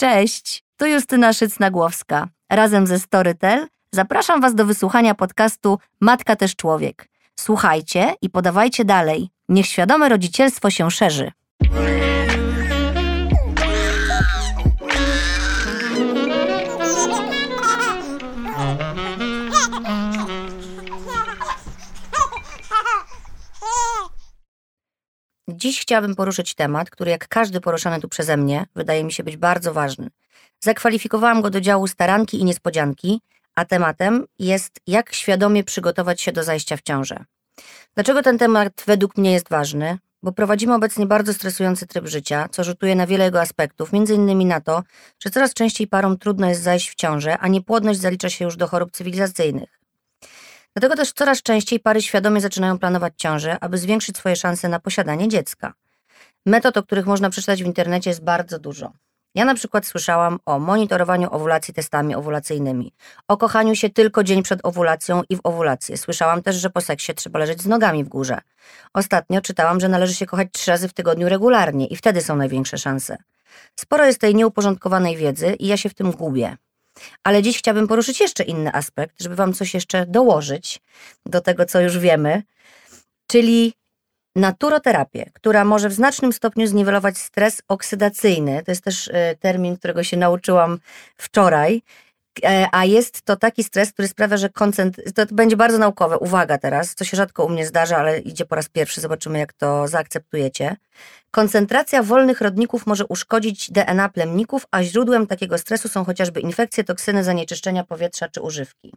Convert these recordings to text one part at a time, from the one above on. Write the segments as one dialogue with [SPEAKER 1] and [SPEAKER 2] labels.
[SPEAKER 1] Cześć, tu Justyna Szyc-Nagłowska. Razem ze Storytel zapraszam Was do wysłuchania podcastu Matka też człowiek. Słuchajcie i podawajcie dalej. Niech świadome rodzicielstwo się szerzy. Dziś chciałabym poruszyć temat, który jak każdy poruszany tu przeze mnie, wydaje mi się być bardzo ważny. Zakwalifikowałam go do działu staranki i niespodzianki, a tematem jest jak świadomie przygotować się do zajścia w ciążę. Dlaczego ten temat według mnie jest ważny? Bo prowadzimy obecnie bardzo stresujący tryb życia, co rzutuje na wiele jego aspektów, między innymi na to, że coraz częściej parom trudno jest zajść w ciążę, a niepłodność zalicza się już do chorób cywilizacyjnych. Dlatego też coraz częściej pary świadomie zaczynają planować ciążę, aby zwiększyć swoje szanse na posiadanie dziecka. Metod, o których można przeczytać w internecie jest bardzo dużo. Ja na przykład słyszałam o monitorowaniu owulacji testami owulacyjnymi, o kochaniu się tylko dzień przed owulacją i w owulację. Słyszałam też, że po seksie trzeba leżeć z nogami w górze. Ostatnio czytałam, że należy się kochać trzy razy w tygodniu regularnie i wtedy są największe szanse. Sporo jest tej nieuporządkowanej wiedzy i ja się w tym gubię. Ale dziś chciałabym poruszyć jeszcze inny aspekt, żeby Wam coś jeszcze dołożyć do tego, co już wiemy, czyli naturoterapię, która może w znacznym stopniu zniwelować stres oksydacyjny. To jest też e, termin, którego się nauczyłam wczoraj. E, a jest to taki stres, który sprawia, że koncentr... To będzie bardzo naukowe. Uwaga teraz, to się rzadko u mnie zdarza, ale idzie po raz pierwszy. Zobaczymy, jak to zaakceptujecie. Koncentracja wolnych rodników może uszkodzić DNA plemników, a źródłem takiego stresu są chociażby infekcje, toksyny, zanieczyszczenia powietrza czy używki.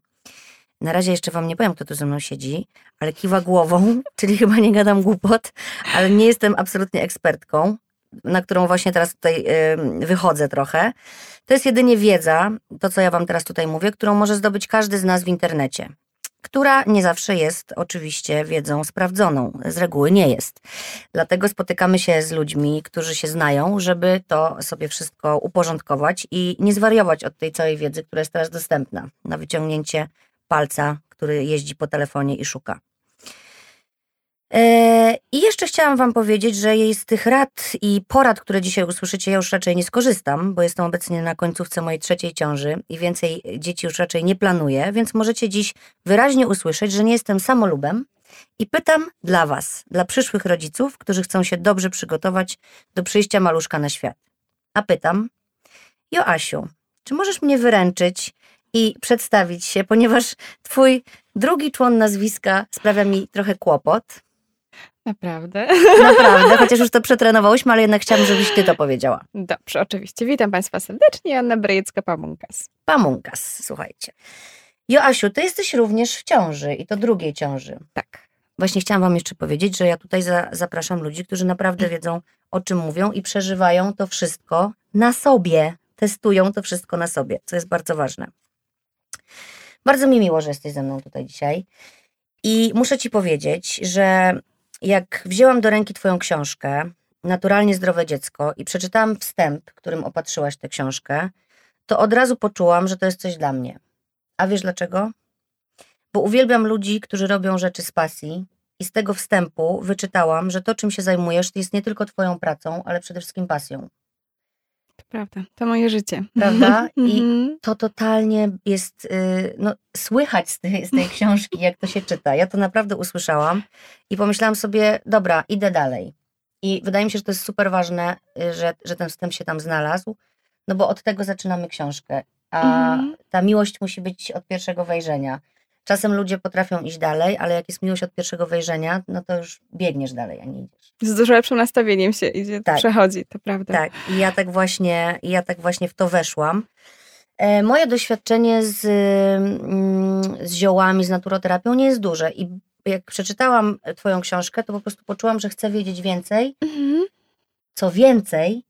[SPEAKER 1] Na razie jeszcze wam nie powiem, kto tu ze mną siedzi, ale kiwa głową, czyli chyba nie gadam głupot, ale nie jestem absolutnie ekspertką, na którą właśnie teraz tutaj wychodzę trochę. To jest jedynie wiedza, to co ja wam teraz tutaj mówię, którą może zdobyć każdy z nas w internecie która nie zawsze jest oczywiście wiedzą sprawdzoną. Z reguły nie jest. Dlatego spotykamy się z ludźmi, którzy się znają, żeby to sobie wszystko uporządkować i nie zwariować od tej całej wiedzy, która jest teraz dostępna na wyciągnięcie palca, który jeździ po telefonie i szuka. E, I jeszcze chciałam Wam powiedzieć, że jej z tych rad i porad, które dzisiaj usłyszycie, ja już raczej nie skorzystam, bo jestem obecnie na końcówce mojej trzeciej ciąży i więcej dzieci już raczej nie planuję, więc możecie dziś wyraźnie usłyszeć, że nie jestem samolubem i pytam dla Was, dla przyszłych rodziców, którzy chcą się dobrze przygotować do przyjścia maluszka na świat. A pytam, Joasiu, czy możesz mnie wyręczyć i przedstawić się, ponieważ Twój drugi człon nazwiska sprawia mi trochę kłopot.
[SPEAKER 2] Naprawdę.
[SPEAKER 1] Naprawdę, chociaż już to przetrenowałyśmy, ale jednak chciałam, żebyś ty to powiedziała.
[SPEAKER 2] Dobrze, oczywiście. Witam Państwa serdecznie. Anna Brejecka-Pamunkas.
[SPEAKER 1] Pamunkas, słuchajcie. Joasiu, ty jesteś również w ciąży i to drugiej ciąży.
[SPEAKER 2] Tak.
[SPEAKER 1] Właśnie chciałam wam jeszcze powiedzieć, że ja tutaj za, zapraszam ludzi, którzy naprawdę wiedzą, o czym mówią i przeżywają to wszystko na sobie. Testują to wszystko na sobie, co jest bardzo ważne. Bardzo mi miło, że jesteś ze mną tutaj dzisiaj. I muszę ci powiedzieć, że jak wzięłam do ręki Twoją książkę, Naturalnie Zdrowe Dziecko, i przeczytałam wstęp, którym opatrzyłaś tę książkę, to od razu poczułam, że to jest coś dla mnie. A wiesz dlaczego? Bo uwielbiam ludzi, którzy robią rzeczy z pasji, i z tego wstępu wyczytałam, że to, czym się zajmujesz, jest nie tylko Twoją pracą, ale przede wszystkim pasją.
[SPEAKER 2] To prawda, to moje życie.
[SPEAKER 1] Prawda? I mhm. to totalnie jest, y, no, słychać z tej, z tej książki, jak to się czyta. Ja to naprawdę usłyszałam i pomyślałam sobie, dobra, idę dalej. I wydaje mi się, że to jest super ważne, y, że, że ten wstęp się tam znalazł, no bo od tego zaczynamy książkę. A mhm. ta miłość musi być od pierwszego wejrzenia. Czasem ludzie potrafią iść dalej, ale jak jest miłość od pierwszego wejrzenia, no to już biegniesz dalej, a nie idziesz.
[SPEAKER 2] Z dużo lepszym nastawieniem się idzie, tak. przechodzi, to prawda.
[SPEAKER 1] Tak, i ja tak właśnie, ja tak właśnie w to weszłam. E, moje doświadczenie z, mm, z ziołami, z naturoterapią nie jest duże i jak przeczytałam twoją książkę, to po prostu poczułam, że chcę wiedzieć więcej. Mhm. Co więcej,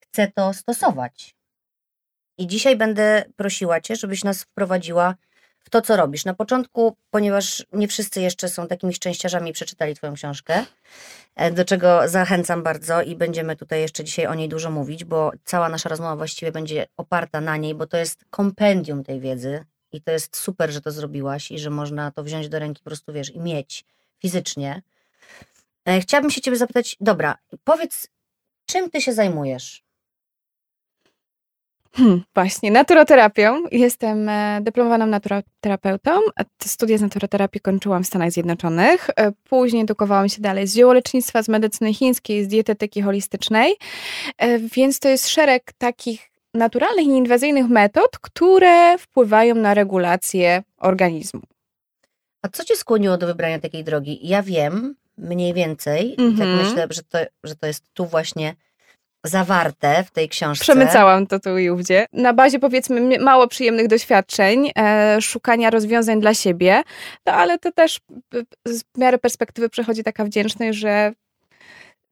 [SPEAKER 1] chcę to stosować. I dzisiaj będę prosiła cię, żebyś nas wprowadziła to, co robisz. Na początku, ponieważ nie wszyscy jeszcze są takimi szczęściarzami, przeczytali Twoją książkę, e, do czego zachęcam bardzo i będziemy tutaj jeszcze dzisiaj o niej dużo mówić, bo cała nasza rozmowa właściwie będzie oparta na niej, bo to jest kompendium tej wiedzy i to jest super, że to zrobiłaś i że można to wziąć do ręki po prostu, wiesz, i mieć fizycznie. E, chciałabym się Ciebie zapytać, dobra, powiedz, czym Ty się zajmujesz?
[SPEAKER 2] Właśnie, naturoterapią. Jestem e, dyplomowaną naturoterapeutą. Studia z naturoterapii kończyłam w Stanach Zjednoczonych. E, później edukowałam się dalej z ziołolecznictwa, z medycyny chińskiej, z dietetyki holistycznej. E, więc to jest szereg takich naturalnych i inwazyjnych metod, które wpływają na regulację organizmu.
[SPEAKER 1] A co cię skłoniło do wybrania takiej drogi? Ja wiem mniej więcej, mm -hmm. tak mhm. myślę, że to, że to jest tu właśnie zawarte w tej książce.
[SPEAKER 2] Przemycałam to tu i ówdzie. Na bazie powiedzmy mało przyjemnych doświadczeń, e, szukania rozwiązań dla siebie, no ale to też z miary perspektywy przychodzi taka wdzięczność, że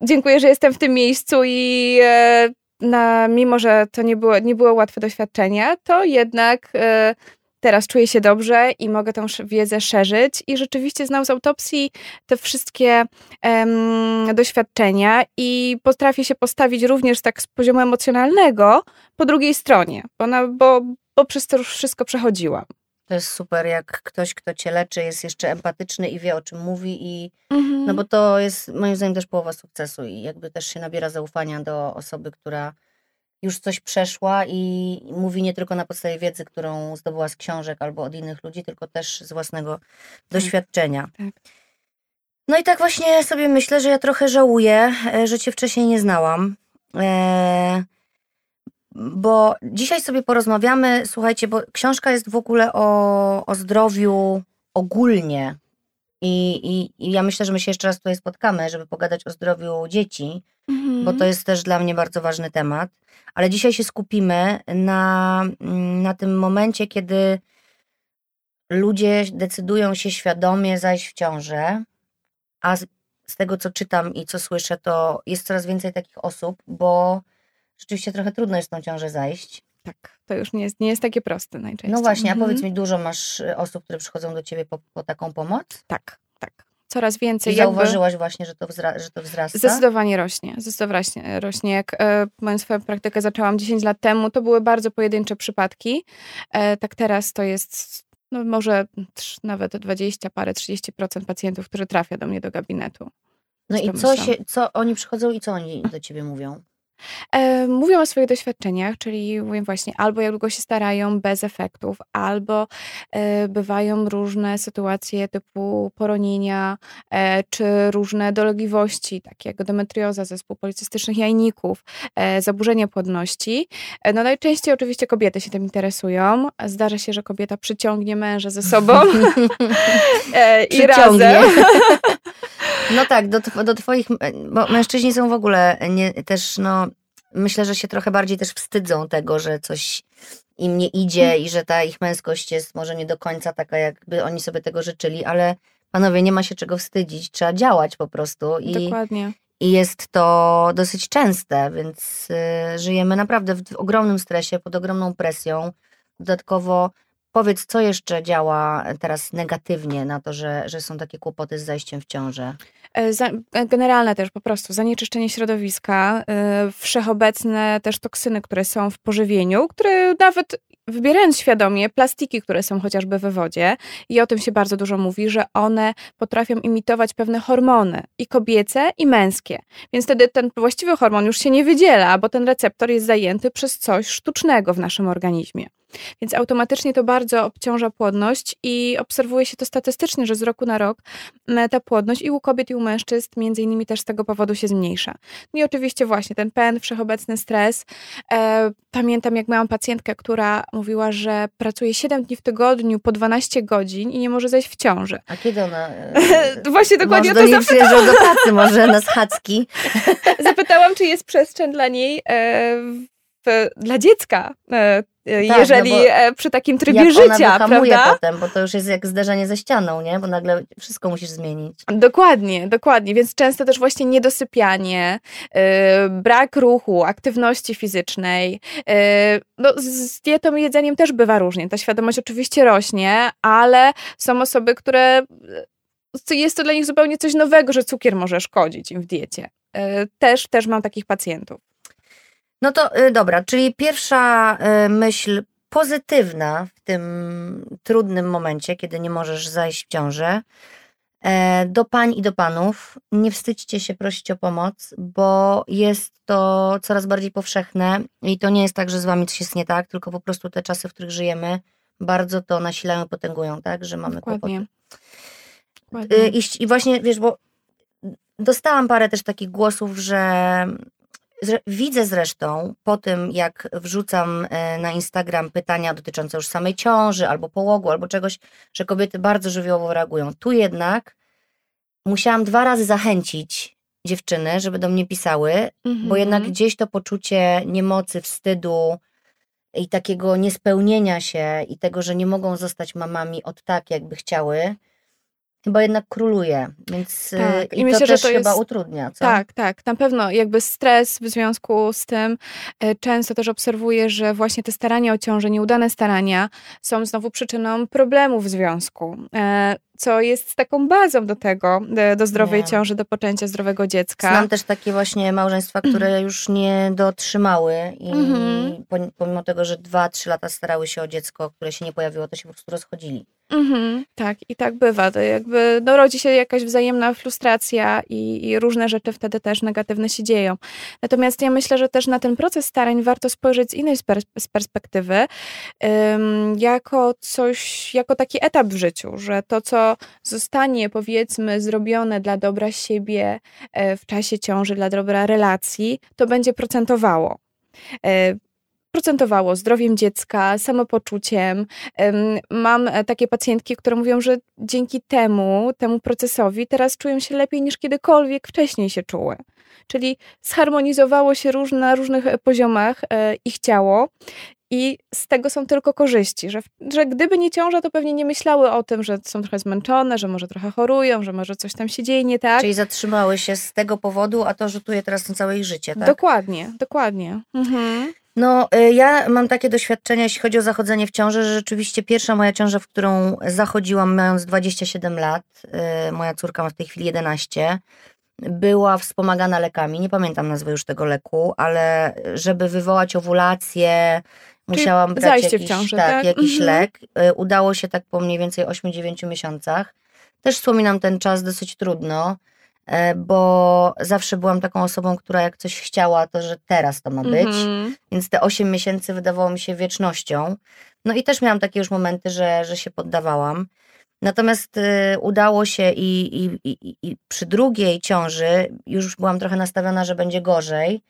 [SPEAKER 2] dziękuję, że jestem w tym miejscu i e, na, mimo, że to nie było, nie było łatwe doświadczenie, to jednak e, teraz czuję się dobrze i mogę tę wiedzę szerzyć. I rzeczywiście znam z autopsji te wszystkie um, doświadczenia i potrafię się postawić również tak z poziomu emocjonalnego po drugiej stronie, bo, na, bo, bo przez to już wszystko przechodziłam.
[SPEAKER 1] To jest super, jak ktoś, kto cię leczy, jest jeszcze empatyczny i wie, o czym mówi, i mhm. no bo to jest moim zdaniem też połowa sukcesu i jakby też się nabiera zaufania do osoby, która już coś przeszła i mówi nie tylko na podstawie wiedzy, którą zdobyła z książek albo od innych ludzi, tylko też z własnego tak. doświadczenia. Tak. No i tak właśnie sobie myślę, że ja trochę żałuję, e, że cię wcześniej nie znałam. E, bo dzisiaj sobie porozmawiamy, słuchajcie, bo książka jest w ogóle o, o zdrowiu ogólnie. I, i, I ja myślę, że my się jeszcze raz tutaj spotkamy, żeby pogadać o zdrowiu dzieci, mhm. bo to jest też dla mnie bardzo ważny temat. Ale dzisiaj się skupimy na, na tym momencie, kiedy ludzie decydują się świadomie zajść w ciążę, a z, z tego, co czytam i co słyszę, to jest coraz więcej takich osób, bo rzeczywiście trochę trudno jest tą ciążę zajść.
[SPEAKER 2] Tak, to już nie jest, nie jest takie proste najczęściej.
[SPEAKER 1] No właśnie, a mhm. powiedz mi, dużo masz y, osób, które przychodzą do ciebie po, po taką pomoc?
[SPEAKER 2] Tak, tak coraz więcej.
[SPEAKER 1] I zauważyłaś jakby, właśnie, że to, wzra że to wzrasta?
[SPEAKER 2] Zdecydowanie rośnie. Zdecydowanie rośnie. Jak e, moją swoją praktykę zaczęłam 10 lat temu, to były bardzo pojedyncze przypadki. E, tak teraz to jest no może nawet 20, parę, 30% pacjentów, którzy trafia do mnie do gabinetu.
[SPEAKER 1] No i co, się, co oni przychodzą i co oni do ciebie mówią?
[SPEAKER 2] E, mówią o swoich doświadczeniach, czyli mówią właśnie albo jak długo się starają bez efektów, albo e, bywają różne sytuacje typu poronienia, e, czy różne dolegliwości, takie jak endometrioza, zespół policystycznych jajników, e, zaburzenia płodności. No najczęściej oczywiście kobiety się tym interesują. Zdarza się, że kobieta przyciągnie męża ze sobą i razem.
[SPEAKER 1] No tak, do, do twoich, bo mężczyźni są w ogóle nie, też no myślę, że się trochę bardziej też wstydzą tego, że coś im nie idzie hmm. i że ta ich męskość jest może nie do końca taka, jakby oni sobie tego życzyli, ale panowie, nie ma się czego wstydzić, trzeba działać po prostu.
[SPEAKER 2] I, Dokładnie.
[SPEAKER 1] I jest to dosyć częste, więc y, żyjemy naprawdę w, w ogromnym stresie, pod ogromną presją. Dodatkowo Powiedz, co jeszcze działa teraz negatywnie na to, że, że są takie kłopoty z zajściem w ciążę?
[SPEAKER 2] E, e, generalne też po prostu zanieczyszczenie środowiska, e, wszechobecne też toksyny, które są w pożywieniu, które nawet wybierając świadomie plastiki, które są chociażby we wodzie, i o tym się bardzo dużo mówi, że one potrafią imitować pewne hormony, i kobiece, i męskie. Więc wtedy ten właściwy hormon już się nie wydziela, bo ten receptor jest zajęty przez coś sztucznego w naszym organizmie. Więc automatycznie to bardzo obciąża płodność i obserwuje się to statystycznie, że z roku na rok ta płodność i u kobiet, i u mężczyzn między innymi też z tego powodu się zmniejsza. No i oczywiście właśnie ten pen, wszechobecny stres. E, pamiętam, jak miałam pacjentkę, która mówiła, że pracuje 7 dni w tygodniu po 12 godzin i nie może zejść w ciąży.
[SPEAKER 1] A kiedy ona...
[SPEAKER 2] E, właśnie dokładnie
[SPEAKER 1] może
[SPEAKER 2] to
[SPEAKER 1] zapytałam. do pracy może na schadzki.
[SPEAKER 2] Zapytałam, czy jest przestrzeń dla niej e, dla dziecka e, tak, jeżeli no przy takim trybie jak życia,
[SPEAKER 1] ona
[SPEAKER 2] prawda?
[SPEAKER 1] potem, bo to już jest jak zderzenie ze ścianą, nie? Bo nagle wszystko musisz zmienić.
[SPEAKER 2] Dokładnie, dokładnie, więc często też właśnie niedosypianie, yy, brak ruchu, aktywności fizycznej. Yy, no, z dietą i jedzeniem też bywa różnie. Ta świadomość oczywiście rośnie, ale są osoby, które jest to dla nich zupełnie coś nowego, że cukier może szkodzić im w diecie. Też, też mam takich pacjentów.
[SPEAKER 1] No to y, dobra, czyli pierwsza y, myśl pozytywna w tym trudnym momencie, kiedy nie możesz zajść w ciążę, E, do pań i do panów, nie wstydźcie się prosić o pomoc, bo jest to coraz bardziej powszechne i to nie jest tak, że z wami coś jest nie tak, tylko po prostu te czasy, w których żyjemy, bardzo to nasilają i potęgują, tak, że mamy
[SPEAKER 2] Dokładnie.
[SPEAKER 1] kłopoty.
[SPEAKER 2] Dokładnie.
[SPEAKER 1] Y, I, i właśnie, wiesz, bo dostałam parę też takich głosów, że widzę zresztą po tym, jak wrzucam e, na Instagram pytania dotyczące już samej ciąży, albo połogu, albo czegoś, że kobiety bardzo żywiołowo reagują. Tu jednak musiałam dwa razy zachęcić dziewczyny, żeby do mnie pisały,
[SPEAKER 2] Mhm.
[SPEAKER 1] bo jednak gdzieś to poczucie niemocy, wstydu i takiego niespełnienia się i tego, że nie mogą zostać mamami od tak, jakby chciały, chyba jednak króluje. Więc y,
[SPEAKER 2] Tak,
[SPEAKER 1] i,
[SPEAKER 2] i
[SPEAKER 1] to
[SPEAKER 2] myślę, że
[SPEAKER 1] też
[SPEAKER 2] to
[SPEAKER 1] chyba
[SPEAKER 2] jest-
[SPEAKER 1] utrudnia. Co?
[SPEAKER 2] Tak, tak, na pewno jakby stres w związku z tym e, często też obserwuję, że właśnie te starania o ciążę, nieudane starania są znowu przyczyną problemów w związku, e, co jest taką bazą do tego, do, zdrowej
[SPEAKER 1] Nie.
[SPEAKER 2] ciąży, do poczęcia zdrowego dziecka.
[SPEAKER 1] Znam też takie właśnie małżeństwa, które już nie dotrzymały i
[SPEAKER 2] Mhm.
[SPEAKER 1] pom- pomimo tego, że dwa, trzy lata starały się o dziecko, które się nie pojawiło, to się po prostu rozchodzili.
[SPEAKER 2] Mhm, tak, i tak bywa. To jakby no, rodzi się jakaś wzajemna frustracja i, i różne rzeczy wtedy też negatywne się dzieją. Natomiast ja myślę, że też na ten proces starań warto spojrzeć z innej z perspektywy, jako coś, jako taki etap w życiu, że to, co zostanie powiedzmy zrobione dla dobra siebie e, w czasie ciąży, dla dobra relacji, to będzie procentowało. Procentowało zdrowiem dziecka, samopoczuciem. Em, Mam e, takie pacjentki, które mówią, że dzięki temu, temu procesowi teraz czują się lepiej niż kiedykolwiek wcześniej się czuły. Czyli zharmonizowało się róż, na różnych e, poziomach e, ich ciało i z tego są tylko korzyści, że, że gdyby nie ciąża, to pewnie nie myślały o tym, że są trochę zmęczone, że może trochę chorują, że może coś tam się dzieje nie tak.
[SPEAKER 1] Czyli zatrzymały się z tego powodu, a to rzutuje teraz na całe ich życie, tak?
[SPEAKER 2] Dokładnie, dokładnie. Mhm.
[SPEAKER 1] No, y, ja mam takie doświadczenia, jeśli chodzi o zachodzenie w ciąży, że rzeczywiście pierwsza moja ciąża, w którą zachodziłam mając 27 lat, y, moja córka ma w tej chwili 11, była wspomagana lekami. Nie pamiętam nazwy już tego leku, ale żeby wywołać owulację,
[SPEAKER 2] Czyli
[SPEAKER 1] musiałam brać jakiś,
[SPEAKER 2] ciążę,
[SPEAKER 1] tak,
[SPEAKER 2] tak?
[SPEAKER 1] jakiś
[SPEAKER 2] Mhm.
[SPEAKER 1] lek. Y, Udało się tak po mniej więcej 8-9 miesiącach. Też wspominam ten czas dosyć trudno, bo zawsze byłam taką osobą, która jak coś chciała, to że teraz to ma być.
[SPEAKER 2] Mhm.
[SPEAKER 1] Więc te 8 miesięcy wydawało mi się wiecznością. No i też miałam takie już momenty, że, że się poddawałam. Natomiast y, udało się i, i, i, i przy drugiej ciąży już byłam trochę nastawiona, że będzie gorzej,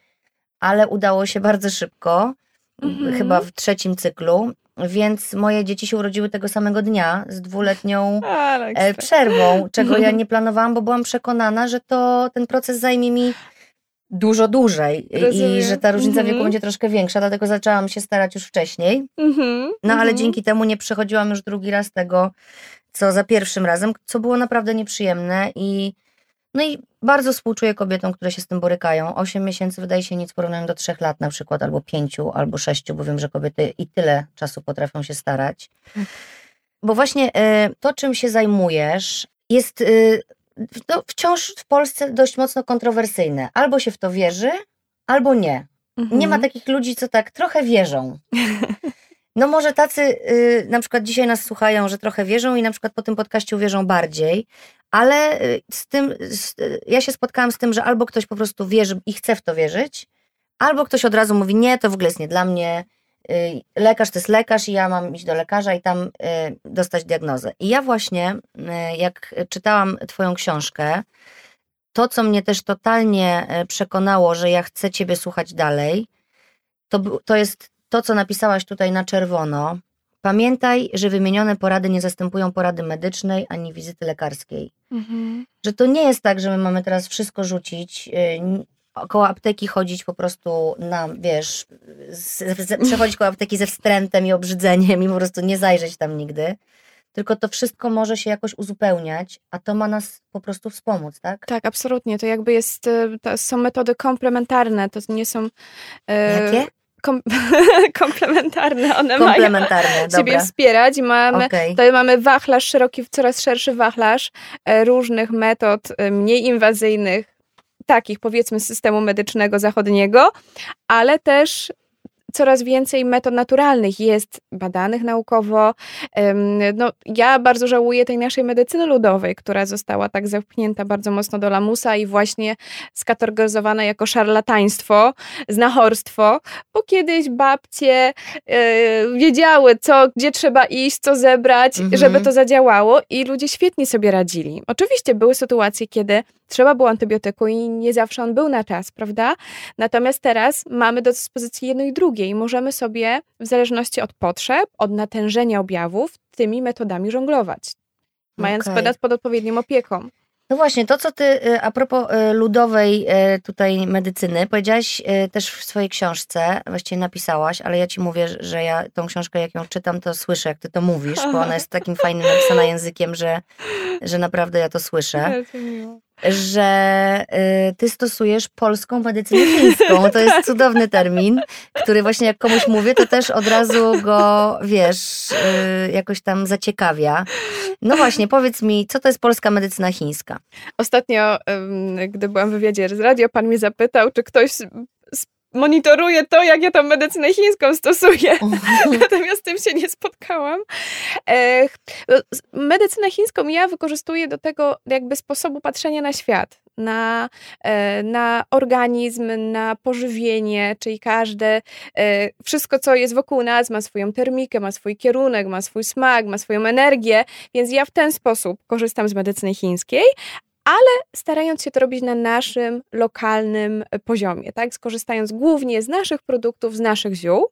[SPEAKER 1] ale udało się bardzo szybko,
[SPEAKER 2] Mhm.
[SPEAKER 1] chyba w trzecim cyklu, więc moje dzieci się urodziły tego samego dnia z dwuletnią e, przerwą, czego ja nie planowałam, bo byłam przekonana, że to ten proces zajmie mi dużo dłużej i- i
[SPEAKER 2] Rozumiem.
[SPEAKER 1] że ta różnica wieku
[SPEAKER 2] Mhm.
[SPEAKER 1] będzie troszkę większa, dlatego zaczęłam się starać już wcześniej.
[SPEAKER 2] Mhm,
[SPEAKER 1] No ale
[SPEAKER 2] mhm.
[SPEAKER 1] dzięki temu nie przechodziłam już drugi raz tego, co za pierwszym razem, co było naprawdę nieprzyjemne i no i bardzo współczuję kobietom, które się z tym borykają. Osiem miesięcy wydaje się nic w porównaniu do trzech lat na przykład, albo pięciu, albo sześciu, bo wiem, że kobiety i tyle czasu potrafią się starać. Bo właśnie y, to, czym się zajmujesz, jest y, no, wciąż w Polsce dość mocno kontrowersyjne. Albo się w to wierzy, albo nie. Nie ma
[SPEAKER 2] Mhm.
[SPEAKER 1] takich ludzi, co tak trochę wierzą. No może tacy y, na przykład dzisiaj nas słuchają, że trochę wierzą i na przykład po tym podcaście uwierzą bardziej, ale y, z tym, z, y, ja się spotkałam z tym, że albo ktoś po prostu wierzy i chce w to wierzyć, albo ktoś od razu mówi, nie, to w ogóle jest nie dla mnie, lekarz to jest lekarz i ja mam iść do lekarza i tam dostać diagnozę. I ja właśnie, jak czytałam twoją książkę, to, co mnie też totalnie przekonało, że ja chcę Ciebie słuchać dalej, to, to jest to, co napisałaś tutaj na czerwono. Pamiętaj, że wymienione porady nie zastępują porady medycznej ani wizyty lekarskiej.
[SPEAKER 2] Mhm.
[SPEAKER 1] Że to nie jest tak, że my mamy teraz wszystko rzucić, y, koło apteki chodzić po prostu na, wiesz, z, z, przechodzić koło apteki ze wstrętem i obrzydzeniem i po prostu nie zajrzeć tam nigdy. Tylko to wszystko może się jakoś uzupełniać, a to ma nas po prostu wspomóc, tak?
[SPEAKER 2] Tak, absolutnie. To jakby jest, e, to są metody komplementarne, to nie są... e,
[SPEAKER 1] Jakie?
[SPEAKER 2] Kom komplementarne, one mają
[SPEAKER 1] Komplementarne,
[SPEAKER 2] siebie
[SPEAKER 1] dobra.
[SPEAKER 2] wspierać i mamy,
[SPEAKER 1] Okej.
[SPEAKER 2] tutaj mamy wachlarz szeroki, coraz szerszy wachlarz e, różnych metod e, mniej inwazyjnych, takich powiedzmy systemu medycznego zachodniego, ale też coraz więcej metod naturalnych jest badanych naukowo. No, ja bardzo żałuję tej naszej medycyny ludowej, która została tak zepchnięta bardzo mocno do lamusa i właśnie skategoryzowana jako szarlataństwo, znachorstwo, bo kiedyś babcie yy, wiedziały, co, gdzie trzeba iść, co zebrać, mhm. żeby to zadziałało i ludzie świetnie sobie radzili. Oczywiście były sytuacje, kiedy trzeba było antybiotyku i nie zawsze on był na czas, prawda? Natomiast teraz mamy do dyspozycji jedno i drugie i możemy sobie w zależności od potrzeb, od natężenia objawów tymi metodami żonglować, mając okay. pod odpowiednią opieką.
[SPEAKER 1] No właśnie, to co ty y, a propos y, ludowej y, tutaj medycyny, powiedziałaś też w swojej książce, właściwie napisałaś, ale ja ci mówię, że ja tą książkę jak ją czytam, to słyszę, jak ty to mówisz, bo ona jest takim fajnym napisana językiem, że, że naprawdę ja to słyszę że y, ty stosujesz polską medycynę chińską. To jest cudowny termin, który właśnie jak komuś mówię, to też od razu go, wiesz, y, jakoś tam zaciekawia. No właśnie, powiedz mi, co to jest polska medycyna chińska?
[SPEAKER 2] Ostatnio, gdy byłam w wywiadzie z radio, pan mnie zapytał, czy ktoś monitoruję to, jak ja tą medycynę chińską stosuję. Natomiast z tym się nie spotkałam. medycynę chińską ja wykorzystuję do tego jakby sposobu patrzenia na świat. Na, e, na organizm, na pożywienie, czyli każde, e, wszystko co jest wokół nas ma swoją termikę, ma swój kierunek, ma swój smak, ma swoją energię, więc ja w ten sposób korzystam z medycyny chińskiej, ale starając się to robić na naszym lokalnym e, poziomie, tak? Skorzystając głównie z naszych produktów, z naszych ziół.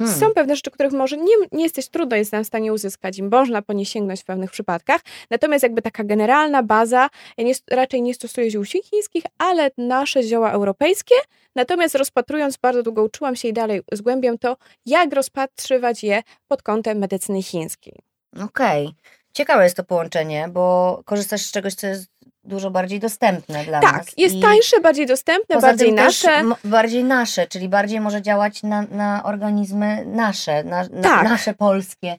[SPEAKER 2] Mhm. Są pewne rzeczy, których może nie, nie jesteś trudno jest nam w stanie uzyskać i można po nie sięgnąć w pewnych przypadkach. Natomiast jakby taka generalna baza, ja nie, raczej nie stosuję ziół chińskich, ale nasze zioła europejskie. Natomiast rozpatrując, bardzo długo uczyłam się i dalej zgłębiam to, jak rozpatrywać je pod kątem medycyny chińskiej.
[SPEAKER 1] Okej. Okay. Ciekawe jest to połączenie, bo korzystasz z czegoś, co jest dużo bardziej dostępne dla
[SPEAKER 2] tak,
[SPEAKER 1] nas.
[SPEAKER 2] Tak, jest I tańsze, bardziej dostępne, bardziej nasze.
[SPEAKER 1] bardziej nasze, czyli bardziej może działać na, na organizmy nasze, na, na tak. nasze polskie.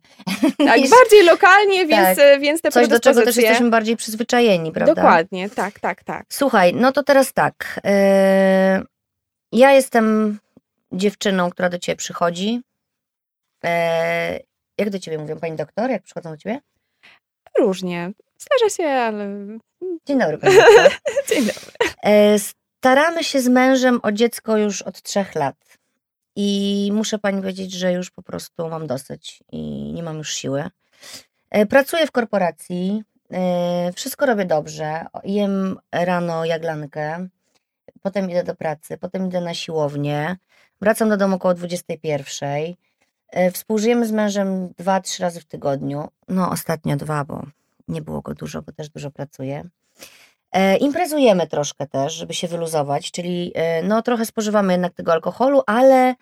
[SPEAKER 2] Tak, niż, bardziej lokalnie, więc, tak. więc te
[SPEAKER 1] Coś, do czego też jesteśmy bardziej przyzwyczajeni, prawda?
[SPEAKER 2] Dokładnie, tak, tak, tak.
[SPEAKER 1] Słuchaj, no to teraz tak. Yy, ja jestem dziewczyną, która do ciebie przychodzi. Yy, jak do ciebie mówią, pani doktor, jak przychodzą do ciebie?
[SPEAKER 2] Różnie. Zdarza się, ale
[SPEAKER 1] Dzień dobry.
[SPEAKER 2] Dzień dobry.
[SPEAKER 1] E, staramy się z mężem o dziecko już od trzech lat. I muszę pani powiedzieć, że już po prostu mam dosyć i nie mam już siły. E, pracuję w korporacji, e, wszystko robię dobrze. Jem rano jaglankę, potem idę do pracy, potem idę na siłownię, wracam do domu około 21. Współżyjemy z mężem dwa, trzy razy w tygodniu. No, ostatnio dwa, bo nie było go dużo, bo też dużo pracuję. E, imprezujemy troszkę też, żeby się wyluzować, czyli e, no trochę spożywamy jednak tego alkoholu, ale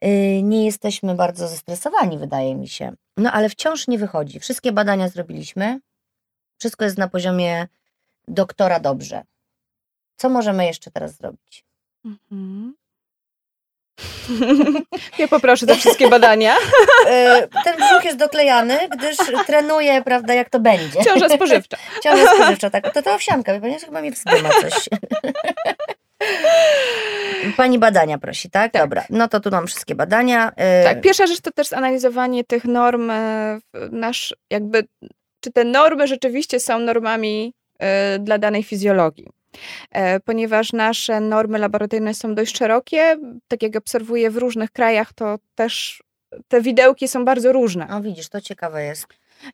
[SPEAKER 1] e, nie jesteśmy bardzo zestresowani, wydaje mi się. No ale wciąż nie wychodzi. Wszystkie badania zrobiliśmy. Wszystko jest na poziomie doktora dobrze. Co możemy jeszcze teraz zrobić? Mhm.
[SPEAKER 2] Ja poproszę te wszystkie badania.
[SPEAKER 1] E, ten brzuch jest doklejany, gdyż trenuję, prawda, jak to będzie.
[SPEAKER 2] Ciąża spożywcza.
[SPEAKER 1] Ciąża spożywcza, tak. To to owsianka, pani, chyba mi wstyma coś. Pani badania prosi, tak? tak? Dobra, no to tu mam wszystkie badania.
[SPEAKER 2] E, tak, pierwsza rzecz to też zanalizowanie tych norm, e, nasz jakby, czy te normy rzeczywiście są normami dla danej fizjologii. E, ponieważ nasze normy laboratoryjne są dość szerokie. Tak jak obserwuję w różnych krajach, to też te widełki są bardzo różne.
[SPEAKER 1] O, widzisz, to ciekawe jest.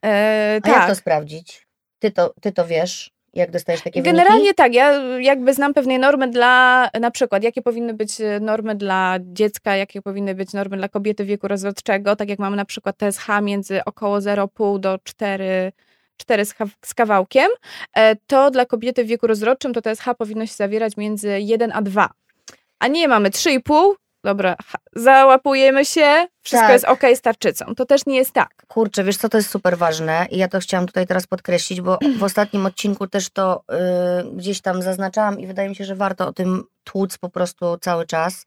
[SPEAKER 1] E, A tak. jak to sprawdzić? Ty to, ty to wiesz? Jak dostajesz takie
[SPEAKER 2] Generalnie
[SPEAKER 1] wyniki?
[SPEAKER 2] tak, ja jakby znam pewne normy dla, na przykład, jakie powinny być normy dla dziecka, jakie powinny być normy dla kobiety wieku rozrodczego, tak jak mamy na przykład TSH między około 0,5 do 4 4 z kawałkiem, e, to dla kobiety w wieku rozrodczym to TSH powinno się zawierać między 1 a 2. A nie mamy 3,5, dobra, załapujemy się, wszystko tak. jest ok z tarczycą. To też nie jest tak.
[SPEAKER 1] Kurczę, wiesz co, to jest super ważne i ja to chciałam tutaj teraz podkreślić, bo w ostatnim odcinku też to yy, gdzieś tam zaznaczałam i wydaje mi się, że warto o tym tłuc po prostu cały czas.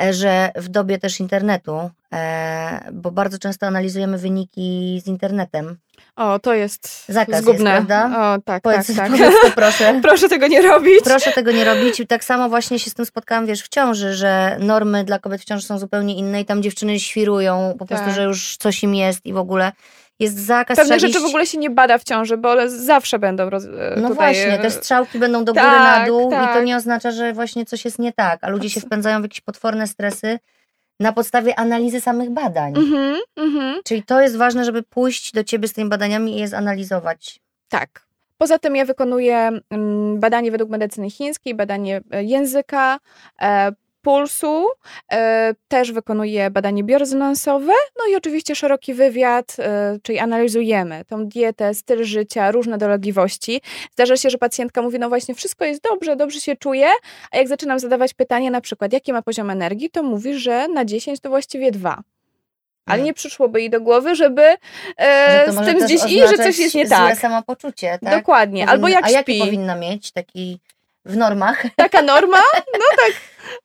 [SPEAKER 1] E, że w dobie też internetu, e, bo bardzo często analizujemy wyniki z internetem.
[SPEAKER 2] O, to jest
[SPEAKER 1] Zakaz
[SPEAKER 2] zgubne.
[SPEAKER 1] jest, prawda?
[SPEAKER 2] O, tak,
[SPEAKER 1] Powiedz,
[SPEAKER 2] tak, tak.
[SPEAKER 1] powiedz to proszę.
[SPEAKER 2] Proszę tego nie robić.
[SPEAKER 1] Proszę tego nie robić. I tak samo właśnie się z tym spotkałam, wiesz, w ciąży, że normy dla kobiet w ciąży są zupełnie inne i tam dziewczyny świrują po prostu,
[SPEAKER 2] Tak.
[SPEAKER 1] że już coś im jest i w ogóle jest zakaz.
[SPEAKER 2] Pewne rzeczy w ogóle się nie bada w ciąży, bo one zawsze będą roz, e,
[SPEAKER 1] No
[SPEAKER 2] tutaj...
[SPEAKER 1] właśnie,
[SPEAKER 2] e,
[SPEAKER 1] te strzałki będą do góry,
[SPEAKER 2] tak,
[SPEAKER 1] na dół i to
[SPEAKER 2] tak.
[SPEAKER 1] nie oznacza, że właśnie coś jest nie tak, a ludzie się wpędzają w jakieś potworne stresy na podstawie analizy samych badań.
[SPEAKER 2] Mhm, mhm.
[SPEAKER 1] Czyli to jest ważne, żeby pójść do ciebie z tymi badaniami i je zanalizować.
[SPEAKER 2] Tak. Poza tym ja wykonuję mm, badanie według medycyny chińskiej, badanie e, języka, e, pulsu, e, też wykonuję badanie biorezonansowe, no i oczywiście szeroki wywiad, e, czyli analizujemy tą dietę, styl życia, różne dolegliwości. Zdarza się, że pacjentka mówi, no właśnie wszystko jest dobrze, dobrze się czuję, a jak zaczynam zadawać pytanie na przykład, jaki ma poziom energii, to mówi, że na 10 to właściwie 2. Ale nie przyszłoby jej do głowy, żeby e,
[SPEAKER 1] Że
[SPEAKER 2] z tym gdzieś i, że coś jest nie
[SPEAKER 1] Złe
[SPEAKER 2] tak.
[SPEAKER 1] samopoczucie, tak?
[SPEAKER 2] Dokładnie. Albo jak
[SPEAKER 1] A jakie
[SPEAKER 2] śpi.
[SPEAKER 1] powinna mieć? Taki w normach?
[SPEAKER 2] Taka norma? No tak.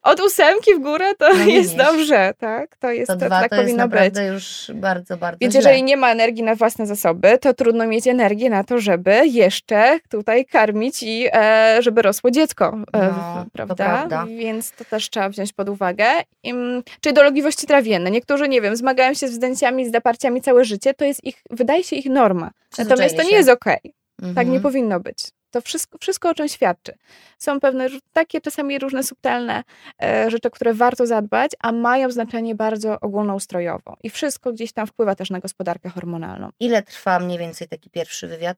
[SPEAKER 2] Od ósemki w górę to
[SPEAKER 1] No
[SPEAKER 2] jest dobrze, tak? To jest
[SPEAKER 1] To
[SPEAKER 2] to,
[SPEAKER 1] dwa
[SPEAKER 2] tak
[SPEAKER 1] to jest
[SPEAKER 2] powinno być.
[SPEAKER 1] naprawdę już bardzo, bardzo
[SPEAKER 2] Więc
[SPEAKER 1] źle.
[SPEAKER 2] jeżeli nie ma energii na własne zasoby, to trudno mieć energię na to, żeby jeszcze tutaj karmić i e, żeby rosło dziecko, e,
[SPEAKER 1] No, to
[SPEAKER 2] prawda?
[SPEAKER 1] prawda.
[SPEAKER 2] Więc to też trzeba wziąć pod uwagę. Im, czyli dolegliwości trawienne. Niektórzy, nie wiem, zmagają się z wzdęciami, z zaparciami całe życie, to jest ich, wydaje się ich norma. Natomiast to nie
[SPEAKER 1] się.
[SPEAKER 2] jest okej. Tak
[SPEAKER 1] Mhm.
[SPEAKER 2] nie powinno być. To wszystko, wszystko o czym świadczy. Są pewne takie czasami różne subtelne e, rzeczy, które warto zadbać, a mają znaczenie bardzo ogólnoustrojowo. I wszystko gdzieś tam wpływa też na gospodarkę hormonalną.
[SPEAKER 1] Ile trwa mniej więcej taki pierwszy wywiad?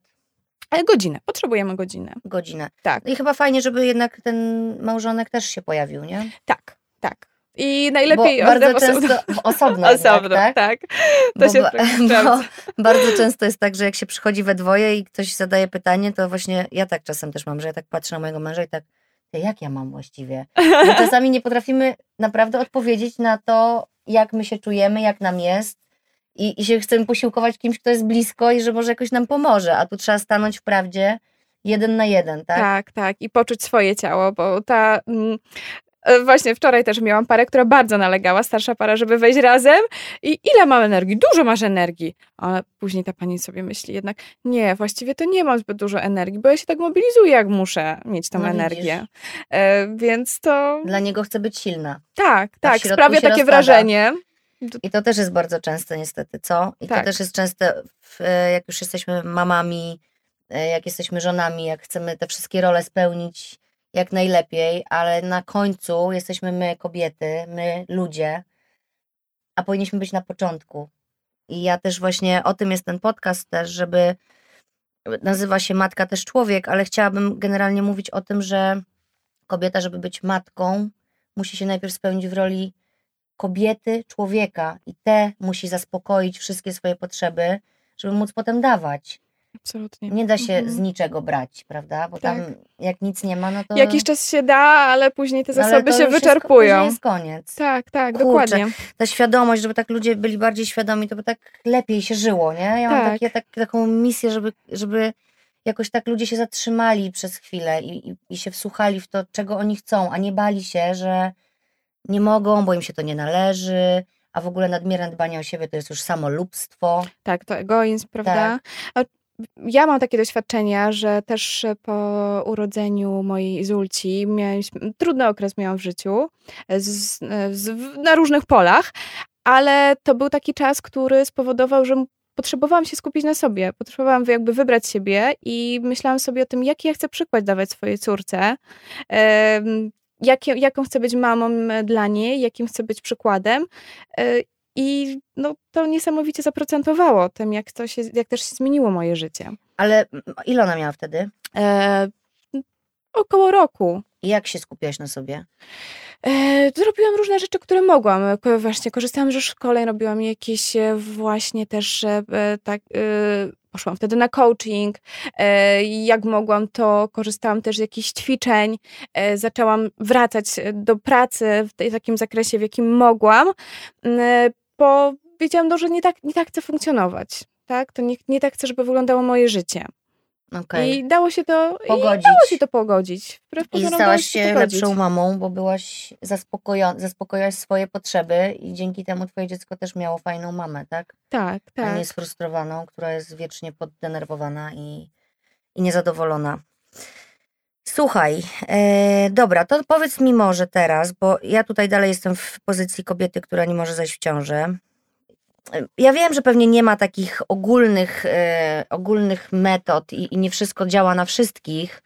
[SPEAKER 2] Ale godzinę, potrzebujemy godzinę.
[SPEAKER 1] Godzinę.
[SPEAKER 2] Tak,
[SPEAKER 1] No i chyba fajnie, żeby jednak ten małżonek też się pojawił, nie?
[SPEAKER 2] tak, tak. I najlepiej
[SPEAKER 1] Bo bardzo
[SPEAKER 2] osobno-
[SPEAKER 1] często osobno,
[SPEAKER 2] osobno,
[SPEAKER 1] tak?
[SPEAKER 2] tak. To
[SPEAKER 1] Bo,
[SPEAKER 2] się
[SPEAKER 1] bo bardzo często jest tak, że jak się przychodzi we dwoje i ktoś zadaje pytanie, to właśnie ja tak czasem też mam, że ja tak patrzę na mojego męża i tak, "Ty, jak ja mam właściwie? Bo czasami nie potrafimy naprawdę odpowiedzieć na to, jak my się czujemy, jak nam jest i, i się chcemy posiłkować kimś, kto jest blisko i że może jakoś nam pomoże, a tu trzeba stanąć w prawdzie jeden na jeden, tak?
[SPEAKER 2] Tak, tak. I poczuć swoje ciało, bo ta. E, właśnie wczoraj też miałam parę, która bardzo nalegała, starsza para, żeby wejść razem. I ile mam energii? Dużo masz energii. Ale później ta pani sobie myśli jednak, nie, właściwie to nie mam zbyt dużo energii, bo ja się tak mobilizuję, jak muszę mieć tą
[SPEAKER 1] No
[SPEAKER 2] energię. E, więc to.
[SPEAKER 1] Dla niego chcę być silna.
[SPEAKER 2] Tak, tak,
[SPEAKER 1] środku
[SPEAKER 2] sprawia takie
[SPEAKER 1] rozpada.
[SPEAKER 2] wrażenie.
[SPEAKER 1] I to też jest bardzo częste niestety, co? I
[SPEAKER 2] Tak.
[SPEAKER 1] to też jest częste, w, e, jak już jesteśmy mamami, e, jak jesteśmy żonami, jak chcemy te wszystkie role spełnić jak najlepiej, ale na końcu jesteśmy my, kobiety, my, ludzie, a powinniśmy być na początku. I ja też właśnie o tym jest ten podcast też, żeby nazywa się Matka też człowiek, ale chciałabym generalnie mówić o tym, że kobieta, żeby być matką, musi się najpierw spełnić w roli kobiety, człowieka i te musi zaspokoić wszystkie swoje potrzeby, żeby móc potem dawać.
[SPEAKER 2] Absolutnie.
[SPEAKER 1] Nie da się
[SPEAKER 2] Mhm.
[SPEAKER 1] z niczego brać, prawda? Bo tam jak nic nie ma, no to...
[SPEAKER 2] Jakiś czas się da, ale później te
[SPEAKER 1] ale
[SPEAKER 2] zasoby się
[SPEAKER 1] już jest-
[SPEAKER 2] wyczerpują.
[SPEAKER 1] później jest koniec.
[SPEAKER 2] Tak, tak,
[SPEAKER 1] Kurczę,
[SPEAKER 2] dokładnie.
[SPEAKER 1] Ta świadomość, żeby tak ludzie byli bardziej świadomi, to by tak lepiej się żyło, nie? Ja mam
[SPEAKER 2] Tak.
[SPEAKER 1] takie, tak, taką misję, żeby, żeby jakoś tak ludzie się zatrzymali przez chwilę i, i, i się wsłuchali w to, czego oni chcą, a nie bali się, że nie mogą, bo im się to nie należy, a w ogóle nadmierne dbanie o siebie to jest już samolubstwo.
[SPEAKER 2] Tak, to egoizm, prawda?
[SPEAKER 1] Tak.
[SPEAKER 2] A Ja mam takie doświadczenia, że też po urodzeniu mojej Zulci miałem trudny okres miałam w życiu z, z, na różnych polach, ale to był taki czas, który spowodował, że potrzebowałam się skupić na sobie, potrzebowałam jakby wybrać siebie i myślałam sobie o tym, jaki ja chcę przykład dawać swojej córce, jaką chcę być mamą dla niej, jakim chcę być przykładem. I no, to niesamowicie zaprocentowało tym, jak, to się, jak też się zmieniło moje życie.
[SPEAKER 1] Ale ile ona miała wtedy?
[SPEAKER 2] E, około roku.
[SPEAKER 1] I jak się skupiałaś na sobie?
[SPEAKER 2] E, zrobiłam różne rzeczy, które mogłam. Właśnie korzystałam ze szkoleń, robiłam jakieś e, właśnie też e, tak. e, Poszłam wtedy na coaching. Jak mogłam, to korzystałam też z jakichś ćwiczeń. Zaczęłam wracać do pracy w takim zakresie, w jakim mogłam, bo wiedziałam, no, że nie tak, nie tak chcę funkcjonować. Tak? To nie, nie tak chcę, żeby wyglądało moje życie.
[SPEAKER 1] Okej.
[SPEAKER 2] I dało się to
[SPEAKER 1] Pogodzić.
[SPEAKER 2] I dało się to pogodzić. Wbrew
[SPEAKER 1] I stałaś
[SPEAKER 2] się pogodzić.
[SPEAKER 1] lepszą mamą, bo byłaś zaspokojo- zaspokoiłaś swoje potrzeby i dzięki temu twoje dziecko też miało fajną mamę, tak?
[SPEAKER 2] Tak,
[SPEAKER 1] A
[SPEAKER 2] tak.
[SPEAKER 1] nie sfrustrowaną, która jest wiecznie poddenerwowana i, i niezadowolona. Słuchaj, e, dobra, to powiedz mi może teraz, bo ja tutaj dalej jestem w pozycji kobiety, która nie może zajść w ciążę. Ja wiem, że pewnie nie ma takich ogólnych, e, ogólnych metod i, i nie wszystko działa na wszystkich.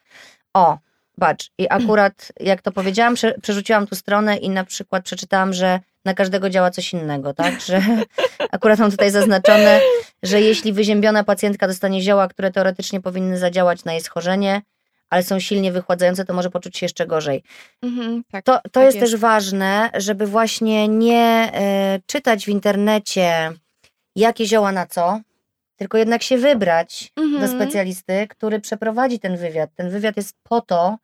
[SPEAKER 1] O, patrz, i akurat jak to powiedziałam, prze, przerzuciłam tu stronę i na przykład przeczytałam, że na każdego działa coś innego, tak? Że akurat mam tutaj zaznaczone, że jeśli wyziębiona pacjentka dostanie zioła, które teoretycznie powinny zadziałać na jej schorzenie, ale są silnie wychładzające, to może poczuć się jeszcze gorzej.
[SPEAKER 2] Mhm, tak.
[SPEAKER 1] To, to
[SPEAKER 2] Tak
[SPEAKER 1] jest,
[SPEAKER 2] jest.
[SPEAKER 1] też ważne, żeby właśnie nie e, czytać w internecie, jakie zioła na co, tylko jednak się wybrać do
[SPEAKER 2] Mhm.
[SPEAKER 1] specjalisty, który przeprowadzi ten wywiad. Ten wywiad jest po to,